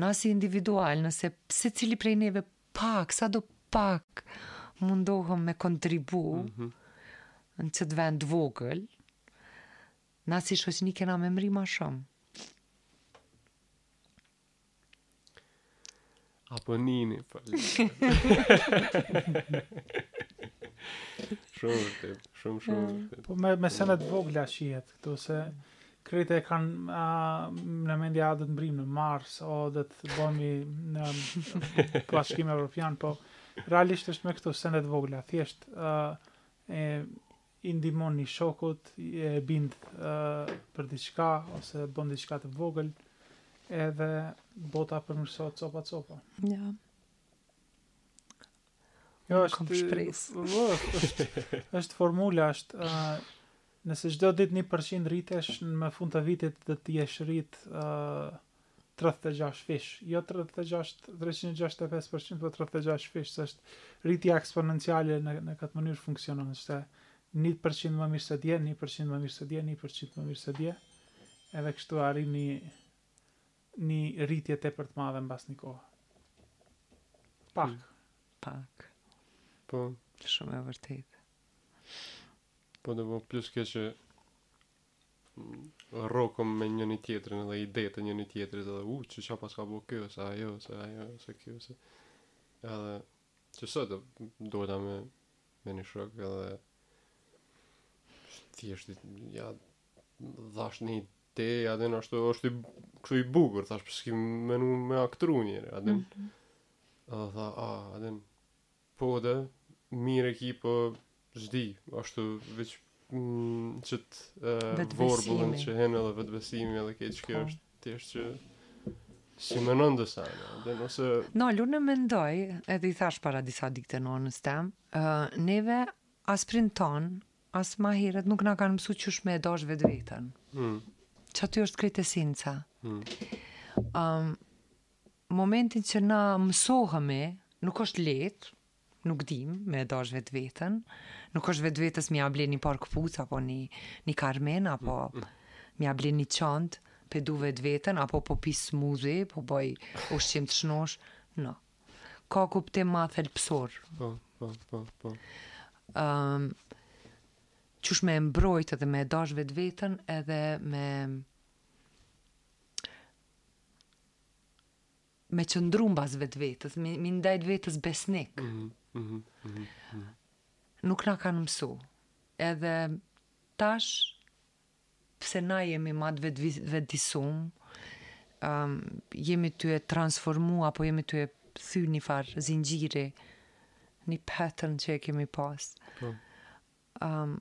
na si individual, nëse secili prej neve pak, sado pak mundohem me kontribu mm -hmm. në qëtë vend t'vogël, na si shoqni kena me mri ma shumë. Apo nini, po. shumë vërtet, shumë shumë vërtet. Po me me sene të vogla shihet këtu se krejt e kanë në mendje do të mbrrim në Mars o do të bëhemi në Bashkim Evropian, po realisht është me këto sene të vogla, thjesht ë e i ndihmon një shoku, e bind për diçka ose bën diçka të vogël, edhe bota përmirësohet copa copa. Ja. Jo, është kom shpresë. Është, është formula, është uh, nëse çdo ditë 1% rritesh në fund të vitit do të jesh rrit uh, tridhjetë e gjashtë fish, jo tridhjetë e gjashtë, treqind e gjashtëdhjetë e pesë për qind, por tridhjetë e gjashtë fish, se është rritja eksponenciale në në këtë mënyrë funksionon, se një për qind më mirë se dje, një për qind më mirë se dje, një për qind më mirë se dje, edhe kështu arrin një një rritje tepër të madhe mbas një kohe. Pak. Mm, pak. Po. Shumë e vërtetë. Po dhe po plus ke që rrokemi me njëri tjetrin dhe idetë e njëri tjetrit dhe u ça paska bo kjo se ajo se ajo se kjo se edhe që sot dola me me një shok edhe thjesht ja dhash një ide a din ashtu është i kështu i bukur thash pse po me menu me aktru njëri a din mm -hmm. edhe tha a a din Po dhe, mirë e ki po s'di, ashtu veç qët vorbullën që henë edhe vetëbesimi edhe keq kjo po. është thjesht që si më nëndë sa dhe nëse no unë mendoj edhe i thash para disa dite nonës tem uh, neve as prindt tonë as ma heret nuk na kanë mësu qysh me e dash vetveten hmm. që aty është krejt esenca hmm. um, momentin që na mësohemi, nuk është lehtë, nuk dimë me e dashtë vetveten, nuk është vetvetes me ia ble një palë këpucë, apo një, një karmen, apo mm, mm. me ia ble një çantë, po e du vetveten, apo po pi smuthi, po boj ushqim të shnoshë, no. Ka kuptim ma thelbësor. Po, po, po, po. Um, qysh me mbrojtë edhe me e dashtë vetveten edhe me me qëndru mbas vetvetes, me i, me i ndejt vetes besnik. Mm -hmm, mm -hmm. Nuk na kanë mësu. Edhe tash, pse na jemi ma të vet vetëdijshëm, um, jemi tu e transformu, apo jemi tu e thy një farë zinxhiri, një pattern që e kemi pas. Po. Um,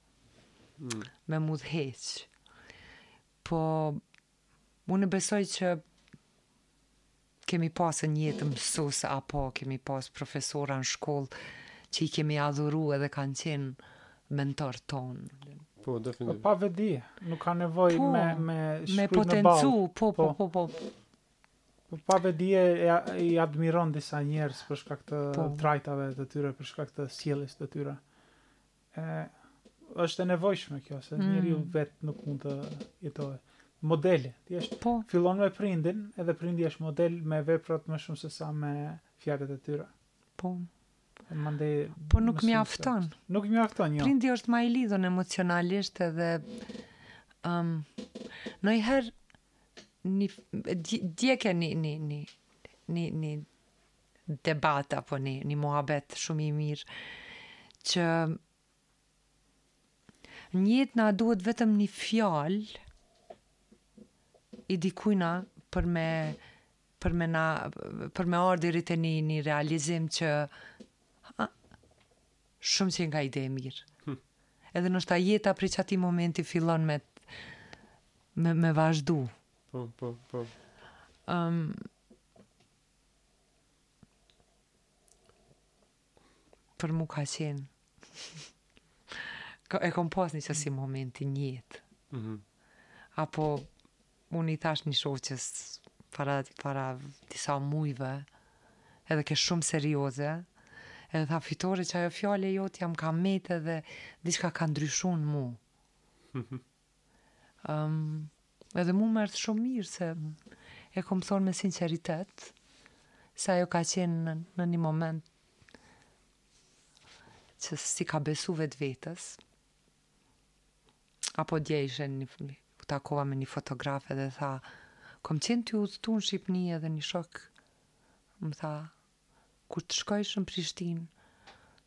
mm. me udhëheq. Po, unë besoj që kemi pasë në jetë mësus, apo kemi pasë profesora në shkollë, që i kemi adhuru edhe kanë qenë mentorë tonë. Po, definitiv. Po, pa vetëdije, nuk ka nevojë po, me, me shkru e me potencu, në po, po, po, po, po. Po, pa vetëdije, i admiron disa njerëz për shkak të po. trajtave të tyre, për shkak të sjelljes të tyre. E, është e nevojshme kjo, se mm. njeriu vetë nuk mund të jetojë. Modeleti është, po. fillon me prindin, edhe prindi është model me veprat më shumë se sa me fjalët e tyre. Po. E mandej, po nuk mjafton. Nuk mjafton, jo. Prindi është ma i lidhën emocionalisht edhe... Um, një herë, një, dje ke një, një, një, një, një, debat apo një, një muhabet shumë i mirë, që n'jetë na duhet vetëm një fjalë i dikujna për me për me na për me ardhë deri te një, një realizim që ha, shumë qenka ide e mirë. Hm. Edhe ndoshta jeta prej qatij momenti fillon me me, me vazhdu. Po, po, po. Um, Për mu ka qenë. e kom pas një qësi momenti n'jetë. Mm -hmm. Apo, unë i thash një shoqes para, para disa mujve, edhe ke shumë serioze, edhe tha Fitore qajo fjalë e jotja m'ka met edhe diçka ka ndryshu në mu. Um, edhe mu më erdhë shumë mirë se e kom thonë me sinceritet se ajo ka qenë në, në një moment që s'i ka besu vetvetes apo dje ishe u takova me një fotografe dhe tha kom qenë tu udhëtu në Shqipni edhe një shok më tha Kur të shkojsh në Prishtinë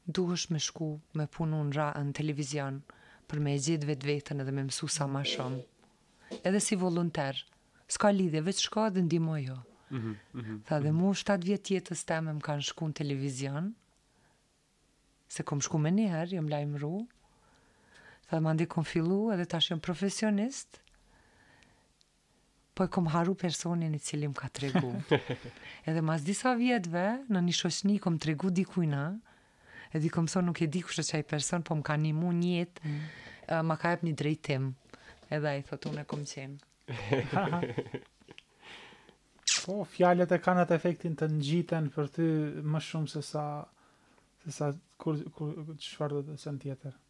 duhesh me shku me punu në ra e në televizion për me e gjetë vetveten edhe me mësu sa ma shumë. Edhe si volunter. S'ka lidhje, veç shko dhe ndihmojo. Tha dhe mu shtatë vjet t'jetës teme më kanë shku në televizion, se kom shku menjëherë, jom lajmëru. Tha mandej kom fillu edhe tash jom profesionist. Po e kom harru personin i cili më ka tregu. Edhe mas disa vjetëve, në ni shoqni i kom tregu dikujna, edhe i kom thonë nuk e di kush është ai person, po më ka ndihmu n'jetë, mm. uh, ma ka jep një drejtim. Edhe ai thotë unë kom qenë. po, fjalët e kanë atë efektin të ngjiten për ty më shumë se sa se sa kur kur çfarëdo sen tjetër.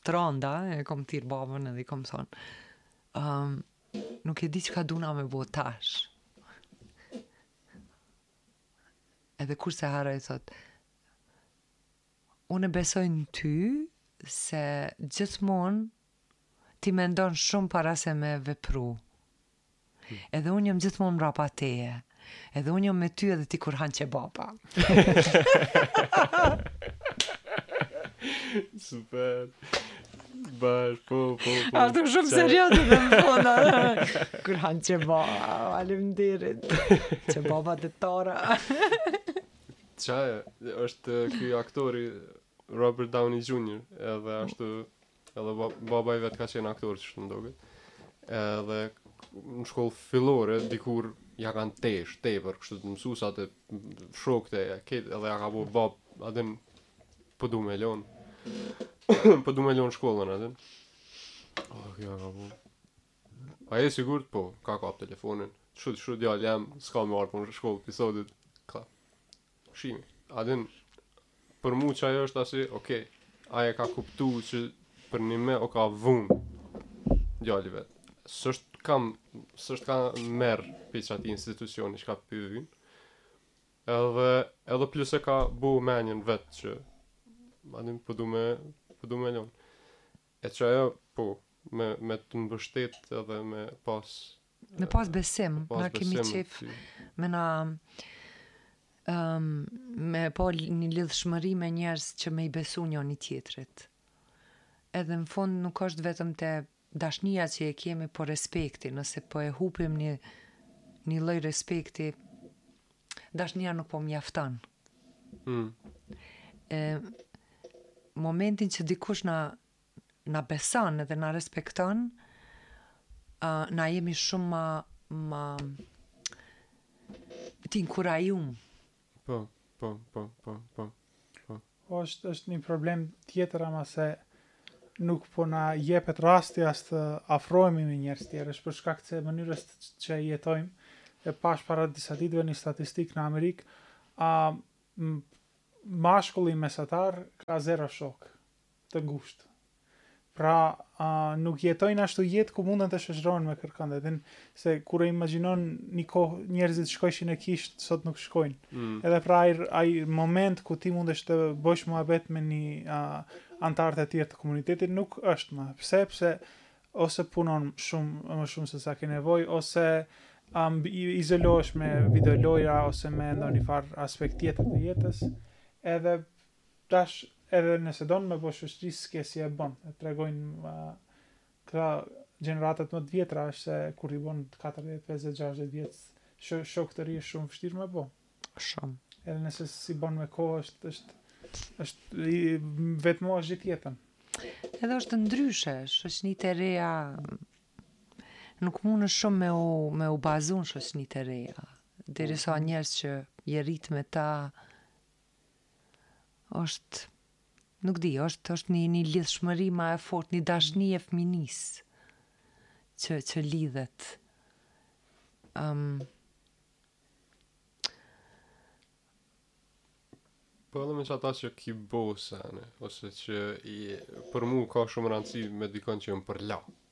Të rënda, e kom thirë babën edhe i kom thonë, um, nuk e di çka duna me bo tash. Edhe kurrë s'e harroj, thotë, unë besoj në ty se gjithmonë ti mendon shumë para se me vepru. Edhe unë jam gjithmonë mrapa teje. Edhe unë jam me ty edhe ti kur han qebapa. Super. Bash, po, po, po. A të shumë serios të më fona. Kur han qebapa, alim dirit. Që ba ba të tara. Qa e, është ky aktori Robert Downey Jr. edhe ashtu Edhe baba i vet ka qenë aktor qashtu më doket. Edhe në shkollë fillore dikur ja kanë tesh, tepër, kështu të mësuesat e shokët e edhe ja ka bo bab, a din, po du me lon. po du me lon shkollën atë. Okej, ja ka bo. A e sigurt po, ka kap telefonin. Kshtu, kshtu, djali jem s'ka me ardh mo në shkollë, pi sodit, ka. Shim, a din, për mu qajo është asi, okej, okay, ai e ka kuptu që përnime o ka vun djali i vet. S'është ka m, s'është ka merr pi qati institucioni çka po i vyn, edhe, edhe plus e ka bu menjen vetë që, a din, për po du me, për po du me lënë. E qajo, po, me, me të mbështet edhe me pas Me pas besim, me pas na kemi qef si... me na um, me po një lidhshmëri me njerëz që me i besu një njoni tjetrit. Edhe në fund nuk është vetëm te dashnija që e kemi, po respekti, nëse po e hupim një, një lloj respekti, dashnija nuk po mjafton. Mm. E, momentin që dikush na na beson dhe na respekton, uh, na jemi shumë ma, ma t'inkurajum. Po, po, po, po, po, po. është, është një problem tjetër ama se nuk po na jepet rasti as të afrohemi me njerëz tjerë, është për shkak të mënyrës që jetojmë. E pash para disa ditëve një statistikë në Amerikë, a mashkulli mesatar ka zero shokë. të ngushtë. Pra, uh, nuk jetojnë ashtu jetë ku munden të shoqërohen me kërkënd. Din se kur e imagjinon një kohë njerëzit shkojshin në kishë, sot nuk shkojnë. Mm. Edhe pra ai ai moment ku ti mundesh të bësh muhabet me një uh, anëtar të tjerë të komunitetit nuk është më. Pse? Pse ose punon shumë më shumë se sa ke nevojë ose um, izolohesh me video lojra ose me ndonjë farë aspekt tjetër të jetës. Edhe Tash edhe nëse don me bo shoqëri s'ke si e bën, e tregojnë këta gjeneratat më të vjetra është se kur i bën katërdhjetë, pesëdhjetë, gjashtëdhjetë vjeç sho, shokë të ri është shumë vështirë me bo. Shumë. Edhe nëse s'i bën me kohë është është është i vetmuar gjithë jetën. Edhe është ndryshe, shoqënitë e reja nuk mundesh shumë me u me u bazu në shoqënitë e reja. Derisa njerëz që je rrit me ta është nuk di, është është një një lidhshmëri më e fortë, një dashni e fëminisë që që lidhet. Ëm um, Po edhe me që ata që ki bo sene, ose që i, për mu ka shumë rëndësi me dikon që jam përla.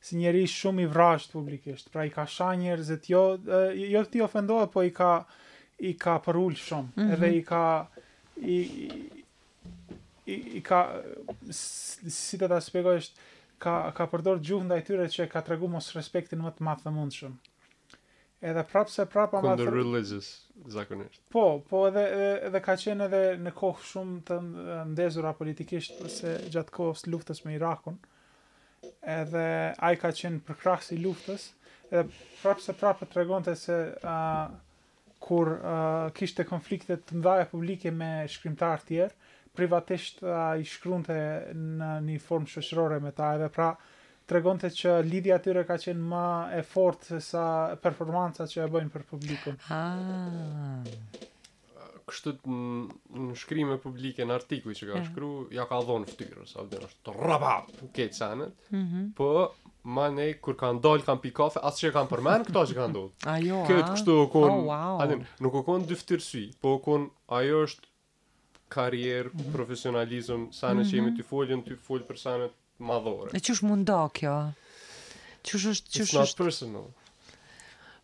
si njeri shumë i vrazhdë publikisht, pra i ka sha njerëzit, jo, jo t'i ofendojë, po i ka, i ka përul shumë, mm -hmm. edhe i ka, i, i, i ka, si të ta shpjegoj është, ka, ka përdor gjuhë ndaj tyre që ka tregu mosrespektin më të madh të mundshëm. Edhe prapë se prapë... Kunder thër... religious, zakonisht. Po, po edhe, edhe ka qenë edhe në kohë shumë të ndezura politikisht, se gjatë kohës së luftës me Irakun, edhe ai ka qenë përkrahës i luftës, edhe prapë se prapë tregonte se uh, kur uh, kishte konflikte të mëdha publike me shkrimtarë të tjerë, privatisht uh, i shkrunte në një formë shoqërore me ta, edhe pra tregonte që lidhja e tyre ka qenë më e fortë se sa performanca që e bëjnë për publikun. Ah. kështu në shkrime publike në artikuj që ka yeah. shkru, ja ka dhonë ftyrës, a vdojnë është të rraba, këto senet, mm -hmm. po, manej, kur kanë dalë, kanë pi kafe, as që kanë përmen këta që kanë dhonë. A jo, a? Kështu u konë, oh, wow. a din, nuk u konë dyftyrësi, po u konë, ajo është karrierë, mm -hmm. profesionalizëm, senet mm -hmm. që jemi mhm. tu folën, tu fol për senet, madhore. E qysh mundet kjo? Qysh është qysh është? It's not personal.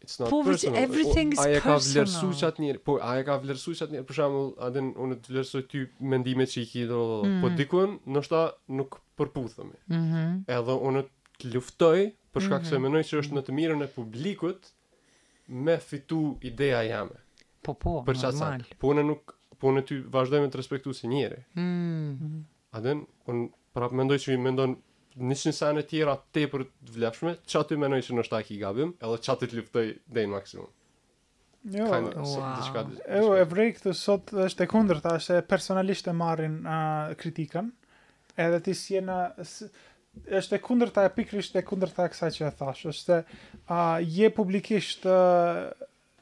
It's not po, personal. Everything is personal. Ai e ka vlerësu qat njeri, po ai e ka vlerësu qat njeri, për shembull, a din unë t'i vlerësoj ty mendimet që i ke do, po mhm. dikun ndoshta nuk përputhemi. Mhm. Mm Edhe unë të luftoj për shkak mm -hmm. se mhm. mendoj që është në të mirën e publikut me fitu ideja jeme. Po po, për normal. Po unë nuk po unë ty vazhdoj me të respektu si njeri. Mhm. Mm A din, unë prapë mendoj që i mendon njëqind sene tjera tepër të vlefshme, qaty menoj që ndoshta ki gabim, edhe qaty të luftoj deri në maksimum. Jo, kind of, wow. diçka, diçka. E, e vrej këtu sot është e kundërta, se personalisht e marrin uh, kritikën, edhe ti si jena, është e kundërta, e pikërisht e kundërta e kësaj që e thash, është se uh, je publikisht uh,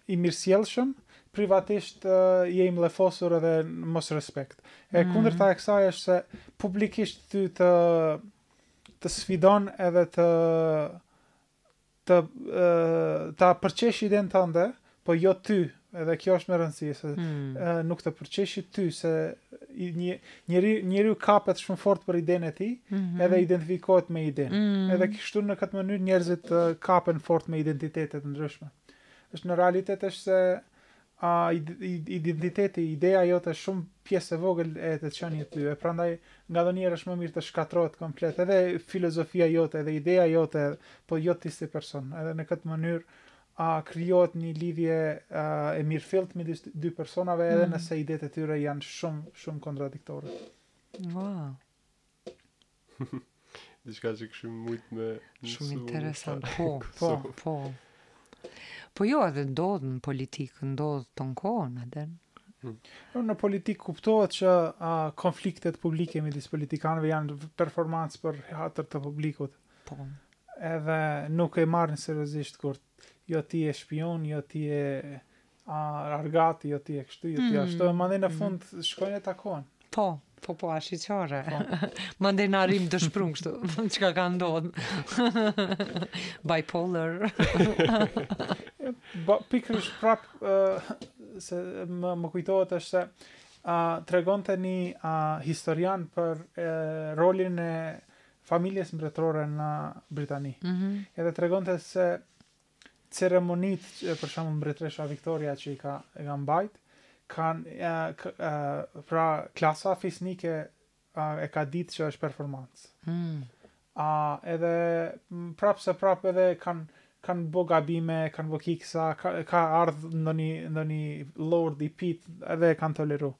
i mirësjellshëm, privatisht je i mllefosur edhe në mosrespekt. E mm. kundërta e kësaj është se publikisht ty të të sfidon edhe të të ta përqesh idenë tënde, po jo ty, edhe kjo është me rëndësi se mm. nuk të përqesh ty se një njeri njeriu kapet shumë fort për idenë e tij, mm -hmm. edhe identifikohet me idenë. Mm. Edhe kështu në këtë mënyrë njerëzit kapen fort me identitete të ndryshme. Është në realitet është se a identiteti, ideja jote është shumë pjesë e vogël e të qenit ty, e prandaj ngadonjëherë është më mirë të shkatërrohet komplet edhe filozofia jote, edhe ideja jote, po jo ti si person. Edhe në këtë mënyrë a krijohet një lidhje a, e mirëfilltë midis dy personave edhe mm. nëse idetë e tyre janë shumë shumë kontradiktore. Wow. Diçka që kishim mujtë me mësu. Shumë interesant, po, po, po. Po jo, edhe ndodh në politikë, ndodh tanë kohën, a din. Hmm. Jo, në politikë kuptohet që a, konfliktet publike midis politikanëve janë performancë për hatër të publikut. Po. Edhe nuk e marrin seriozisht kur jo ti je shpion, jo ti je A, argati, jo ti e kështu, jo ti ashtu, mm. mande në mm. fund mm. shkojnë e takohen. Po, po, po, ashtë i qare. Po. mandej na e kemi shprehjen kështu, që ka ka ndodhë. Bipolar. ba, pikër është prap, uh, çka më, më kujtohet është se, uh, tregonte një uh, historian për uh, rolin e familjes mbretërore në Britani. Mm -hmm. Edhe tregonte se, ceremonitë që për shembull mbretëresha Victoria që i ka e ka mbajt kanë pra klasa fisnike e ka ditë që është performancë. Mm. A edhe prapë se prapë edhe kanë kanë bo gabime, kanë bo kiksa, ka, ka ardhë ndonjë, ndonjë lord i pit edhe e kanë toleru.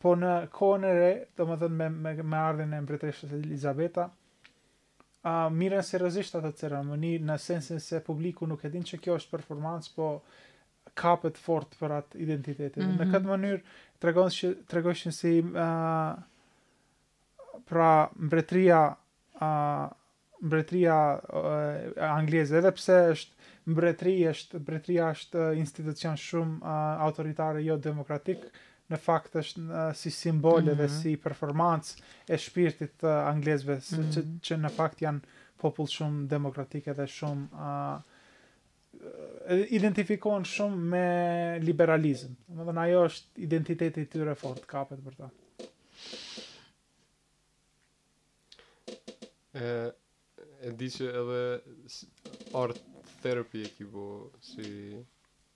Po në kohën e re, domethënë me, me, me ardhjen e mbretëreshës Elizabeta, A mirren seriozisht ato ceremoni në sensin se publiku nuk e di që kjo është performancë, po kapet fort për atë identitetin. Mm -hmm. Në mhm. këtë mënyrë tregon që tregojshin se si uh, pra mbretëria uh, mbretëria uh, angleze, edhe pse është mbretëri është mbretëria është institucion shumë uh, autoritar e jo demokratik, në fakt është si simbol mm -hmm. edhe mhm. si performancë e shpirtit të anglezëve mm -hmm. që, që në fakt janë popull shumë demokratik edhe shumë uh, identifikohen shumë me liberalizëm. Domethënë ajo është identiteti i tyre fort, kapet për ta. E, e di që edhe art therapy e ki bo, si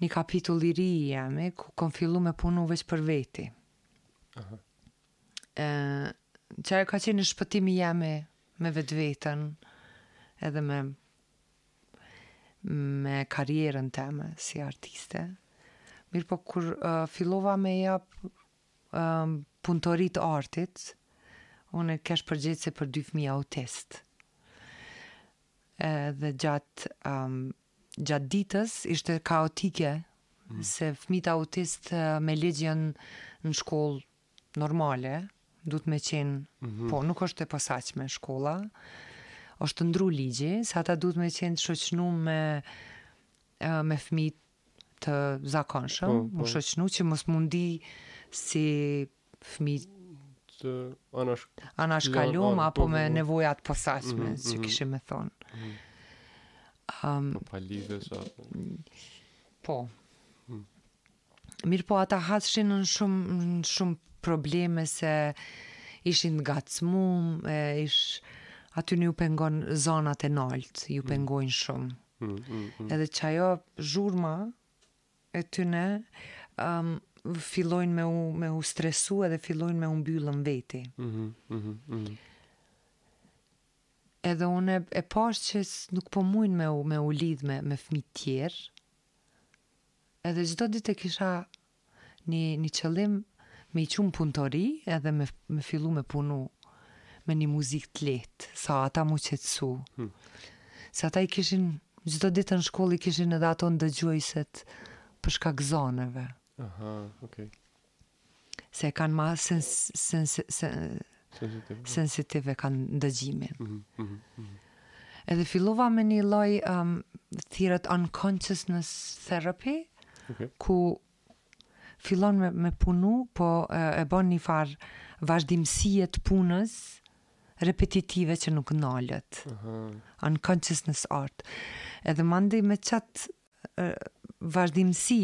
Një kapitull i ri i jemi, ku kom fillu me punu veç për veti. E, që ai ka qenë një shpëtim i jemi me vetveten, edhe me me karrierën teme si artiste. Mirëpo kur uh, fillova me jap um, punëtori t'artit, unë kesh përgjegjëse për dy fëmijë autistë. Edhe gjatë gjatë ditës ishte kaotike se fëmijët autistë me ligj janë në shkollë normale, duhet me qenë, mhm. po nuk është e posaçme shkolla. Është ndru ligji, se ata duhet me qenë të shoqnum me me fëmijët të zakonshëm, po, po. me u shoqnu që mos me u ndi si fmi të anash anashkalum apo po, me po, po. nevoja t'posaçme mm -hmm, qysh mhm. kishim me thon. Mm -hmm. Um, po pa lidhje sa. Po. Mm. Mirëpo ata hasshin në shumë në shumë probleme se ishin t'ngacmum, e ish atyne ju pengon zanat e nalt, ju mm. pengojnë shumë. edhe që ajo zhurma e atyne um, fillojnë me u, me u stresu edhe fillojnë me u mbyll n'veti. Mm -hmm. Edhe unë e pashë që nuk po mujnë me u, me u lidhë me, me fmi tjerë, edhe çdo ditë e kisha ni ni qëllim me i çu në puntori edhe me me fillu me punu me ni muzikë t'lehtë sa ata mu qetësu se ata i kishin çdo ditë në shkollë i kishin edhe ato ndëgjuset për shkak zaneve se e kanë ma sens sens sensitiv e kanë ndëgjimin. Mm -hmm. Mm -hmm. Edhe fillova me një loj um, thirret unconsciousness therapy, okay. ku fillon me, me punu, po e, e bon një farë vazhdimësie t'punës repetitive që nuk nalet. Uh -huh. Unconsciousness art. Edhe mandej me qatë vazhdimësi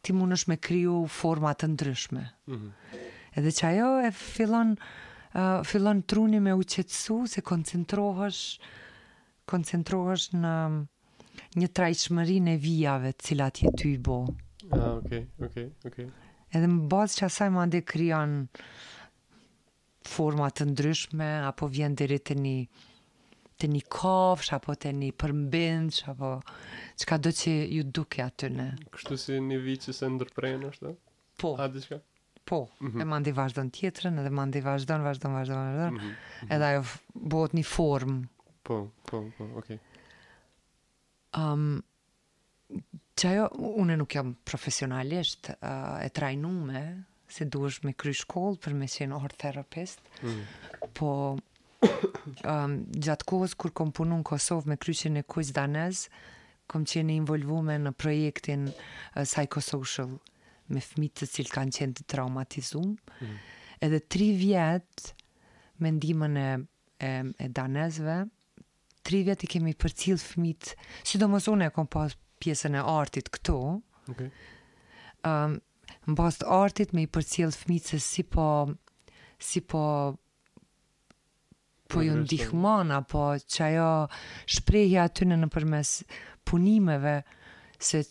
ti munesh me kriju forma të ndryshme. Mm -hmm. Edhe qajo e fillon, uh, fillon truni me u qetsu se koncentrohesh, koncentrohesh në njëtrajtshmërinë e vijave të cilat je tu i bo. Ah, okay, okay, okay. Edhe n'bazë t'qasaj mandej krijon forma të ndryshme apo vjen deri te ni te ni kafshë apo te ni përbindsh apo çkado që ju duket atyne. Kështu si një vijë që s'e ndërpren është? Po. A diçka? Po, mm -hmm. e mandej vazhdon tjetrën, edhe mandej vazhdon, vazhdon, vazhdon, vazhdon, mm -hmm. edhe ajo bëhet një formë. Po, po, po, okej. Okay. Um, Qajo, une nuk jam profesionalisht e trajnume, se duhesh me kry shkollë për me qenë art therapist, mm. po um, gjatë kohës kur kom punu në Kosovë me Kryqin e Kuq danez, kom qenë e involvume në projektin uh, Psychosocial me fmijë të cilët kanë qenë të traumatizum, mm. edhe tri vjetë me ndihmën e e danezëve, tri vjet i kemi përcjell fmijt, sidomos unë e kom pas pjesën e artit këtu. Okay. Um, në bazë të artit me i përcjell fmijt se si po si po po ju ndihmon apo qajo shprehja e atyne nëpërmes punimeve se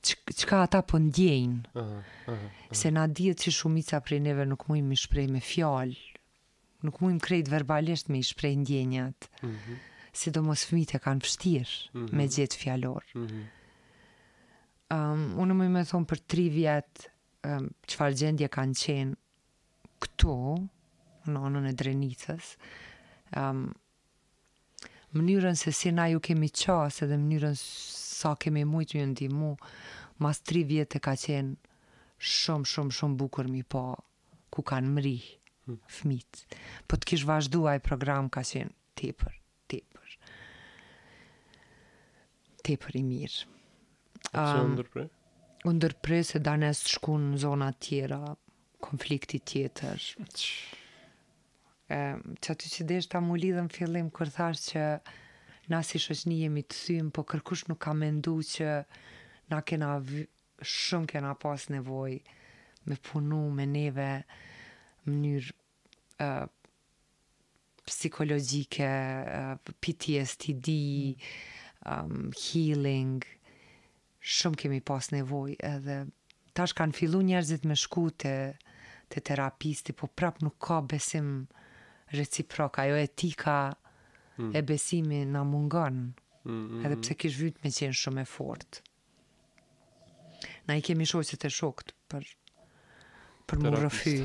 çka ata po ndjejnë. Uh -huh, uh -huh. Se na dihet që shumica prej neve nuk mujmë me i shpreh me fjalë Nuk mujmë krejt verbalisht me i shpreh ndjenjat. Mhm. Sidomos fëmijët e kanë vështirë mhm. me gjetë fjalor. Mhm. Um, unë muj me thonë për tri vjetë um, çfarë gjendje kanë qenë këtu, në anën e Drenicës, um, mënyrën se si na ju kemi qasë edhe mënyrën sa kemi mujtë me ju ndihmu mas tri vjetë ka qenë shumë shumë shumë bukur mi pa ku kanë mri hmm. fmijt po të kish vazhdu aj program ka qenë tepër tepër tepër i mirë u ndërpre? u ndërpre se danes shkun në zonat tjera konflikti tjetër E, që aty që deshta m'u lidhë n'fillim kur thash që na si shoqni jemi të thymë, po kërkush nuk ka mendu që na kena vyt, shumë kena pas nevoj me punu me neve mënyrë uh, psikologjike, uh, PTSD, um, healing, Shumë kemi pas nevojë edhe tash kanë fillu njerëzit me shku te te terapisti po prap nuk ka besim reciprok ajo etika e besimi na mungon edhe pse kish vyt me qenë shumë e fortë na i kemi shoqet e shoktë për për mu rrëfy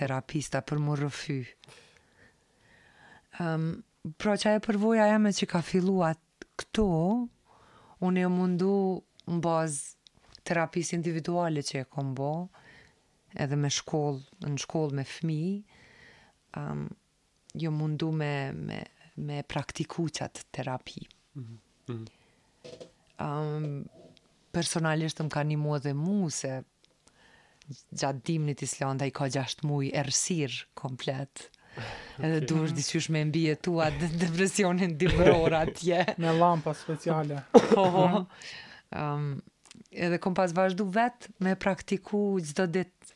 terapista për mu rrëfy pra që ajo përvoja jeme që ka fillu at Këtu, unë jam mundu n'bazë t'terapisë individuale që e kom bo, edhe me shkollë, n'shkollë me fmijë, jom mundu me, me, me e praktiku qatë terapi. Personalisht m'ka nimu edhe mu, se Gjatë dimnit Islanda i ka 6 muaj errësirë komplet. Edhe duhesh diqysh me mbijetu edhe depresionin dimror atje. Me lampa speciale. Po, po. Um, edhe kom pas vazhdu vetë me praktiku çdo dit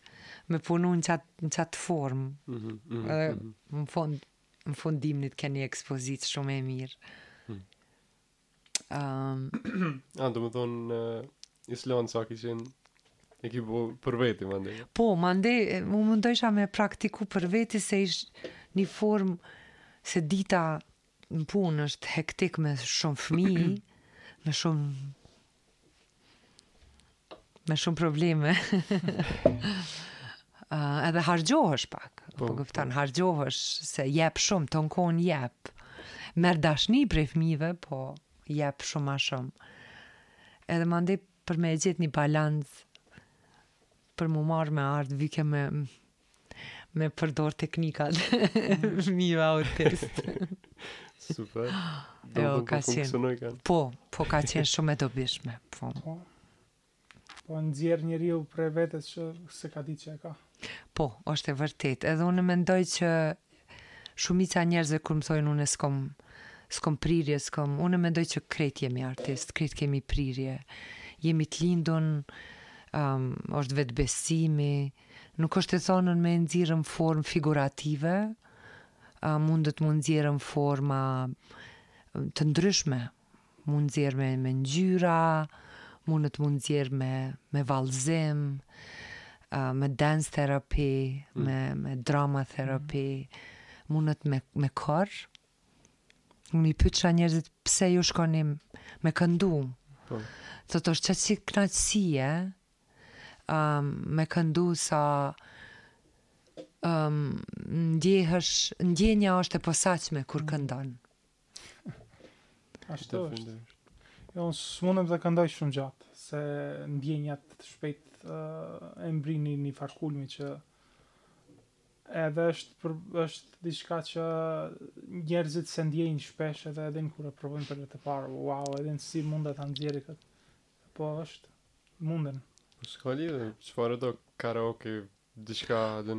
me punu në qatë, në qatë formë. Mm -hmm, mm -hmm. Edhe mhm. n'fund, n'fund t'dimnit ke ni ekspozit shumë e mirë. Mm. Ehm, um, a domethon uh, n'Islandë sa ki qenë e ki bo për veti mandej. Po, mandej, un mundojsha me praktiku për veti se ish një formë se dita në punë është hektik me shumë fëmijë, me shumë Me shumë probleme. uh, edhe harxhohesh pak, po, po kupton, po. harxhohesh se jep shumë, tan kohën jep. Merr dashni prej fmijve, po jep shumë ma shumë. Edhe mandej për me gjetë një balancë, për mu marrë me art, vyjke me, Me përdor teknikat e fëmijëve autist. Super. Do jo, të funksionojë kanë. Po, po ka qenë shumë e dobishme. Po. po. Po e nxjerr njeriu prej vetes që s'e ka ditë që e ka. Po, është e vërtet. Edhe unë mendoj që Shumica e njerëzve kur më thojnë unë s'kom s'kom prirje s'kom unë e mendoj që krejt jemi artist krejt kemi prirje jemi të lindun um, është vetëbesimi nuk është e thonun me nxjerr në formë figurative uh, mundet mu nxjerr në forma të ndryshme Mu nxjerr me me ngjyra, mundet mu nxjerr me me vallëzim, me dance therapy, mm. me me drama therapy, mm. mundet me me kor. Unë i pytsha njerëzit pse ju shkoni me këndu. Po. Thotë është çajsi kënaqësie. Um, me këndu sa um, ndjehesh, ndjenja është e posaqme kur mm. këndon. Ashtu është. Jo, unë s'mundem edhe këndoj shumë gjatë, se ndjenjat të shpejt uh, e mbrrin një far kulmi që edhe është, për, është diçka që njerëzit s'e ndjejnë shpesh edhe edhe kur e provojnë për herë të parë, wow, edhe unë si munda ta nxjerri këtë, po është, munden. Po s'ka lidhe, çfarëdo karaoke Diçka edhe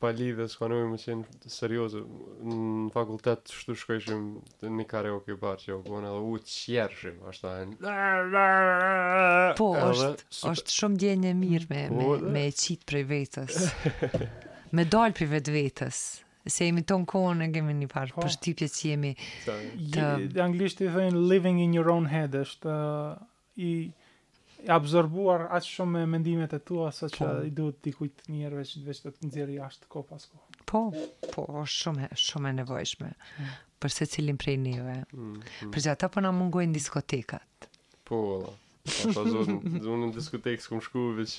pa lidhje, s'ka nevojë me qenë serioze. Në fakultet shtu shkojshim në një karaoke bar që u bën edhe u çjerrshim, ashtu ajn. Po, është është shumë ndjenjë e mirë me me po, me e qit prej vetes. Me dal prej vetvetes. Se jemi ton kohën e kemi një farë po. përshtypje që jemi të... Anglisht i thojnë living in your own head, është uh, i i absorbuar aq shumë me mendimet e tua sa që po. i duhet dikujt njeri që veç të të nxjerrë jashtë kohë pas kohë. Po, po, është shumë shumë e nevojshme mm. për secilin prej neve. Mm, mm. Për qata po na mungojnë diskotekat. Po, valla. Ata zonë, zonë në diskotekë s'kom shku veç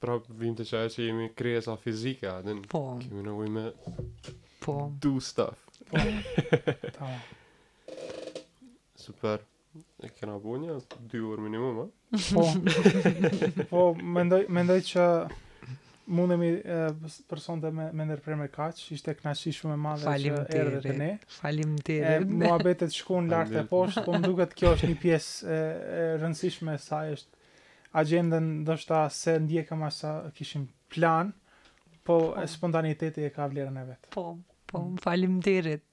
Prap vim te qajo që jemi krijesa fizike, a din? Po. Kemi nevoj me... Po. Do stuff. Po. Ta. Super. E kena bo një, dy orë minimum, a? Po. po, mendoj, mendoj që mundemi e, për sonte me, me ndërpre me kaq, ishte knaqsi shumë e madhe Faleminderit që erdhe te ne. Faleminderit. Muhabetet shkun lartë e poshtë, po më duket kjo është një pjesë e, e rëndësishme e saj, është Agjendën ndoshta s'e ndjekëm aq sa kishim plan, po, po. spontaniteti e ka vlerën e vet. Po, po, mm. faleminderit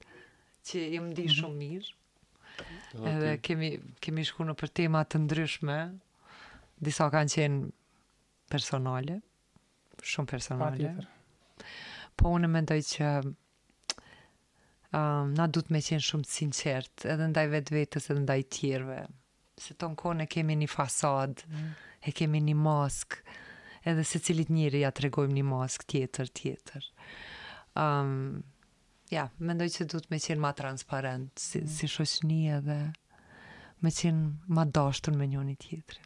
që jam ndi mm. shumë mirë. Edhe kemi kemi shkuar nëpër tema të ndryshme. Disa kanë qenë personale, shumë personale. Po unë mendoj që um, na duhet me qenë shumë të sinqert, edhe ndaj vetvetes, edhe ndaj tjerve. Se ton kohën e kemi ni fasadë, e kemi ni maskë, edhe secilit njeri ja tregojmë ni maskë tjetër, tjetër. Ëm, ja, mendoj që duhet me qenë ma transparent, si, si shoqni edhe me qenë ma dashtur me njoni tjetrin.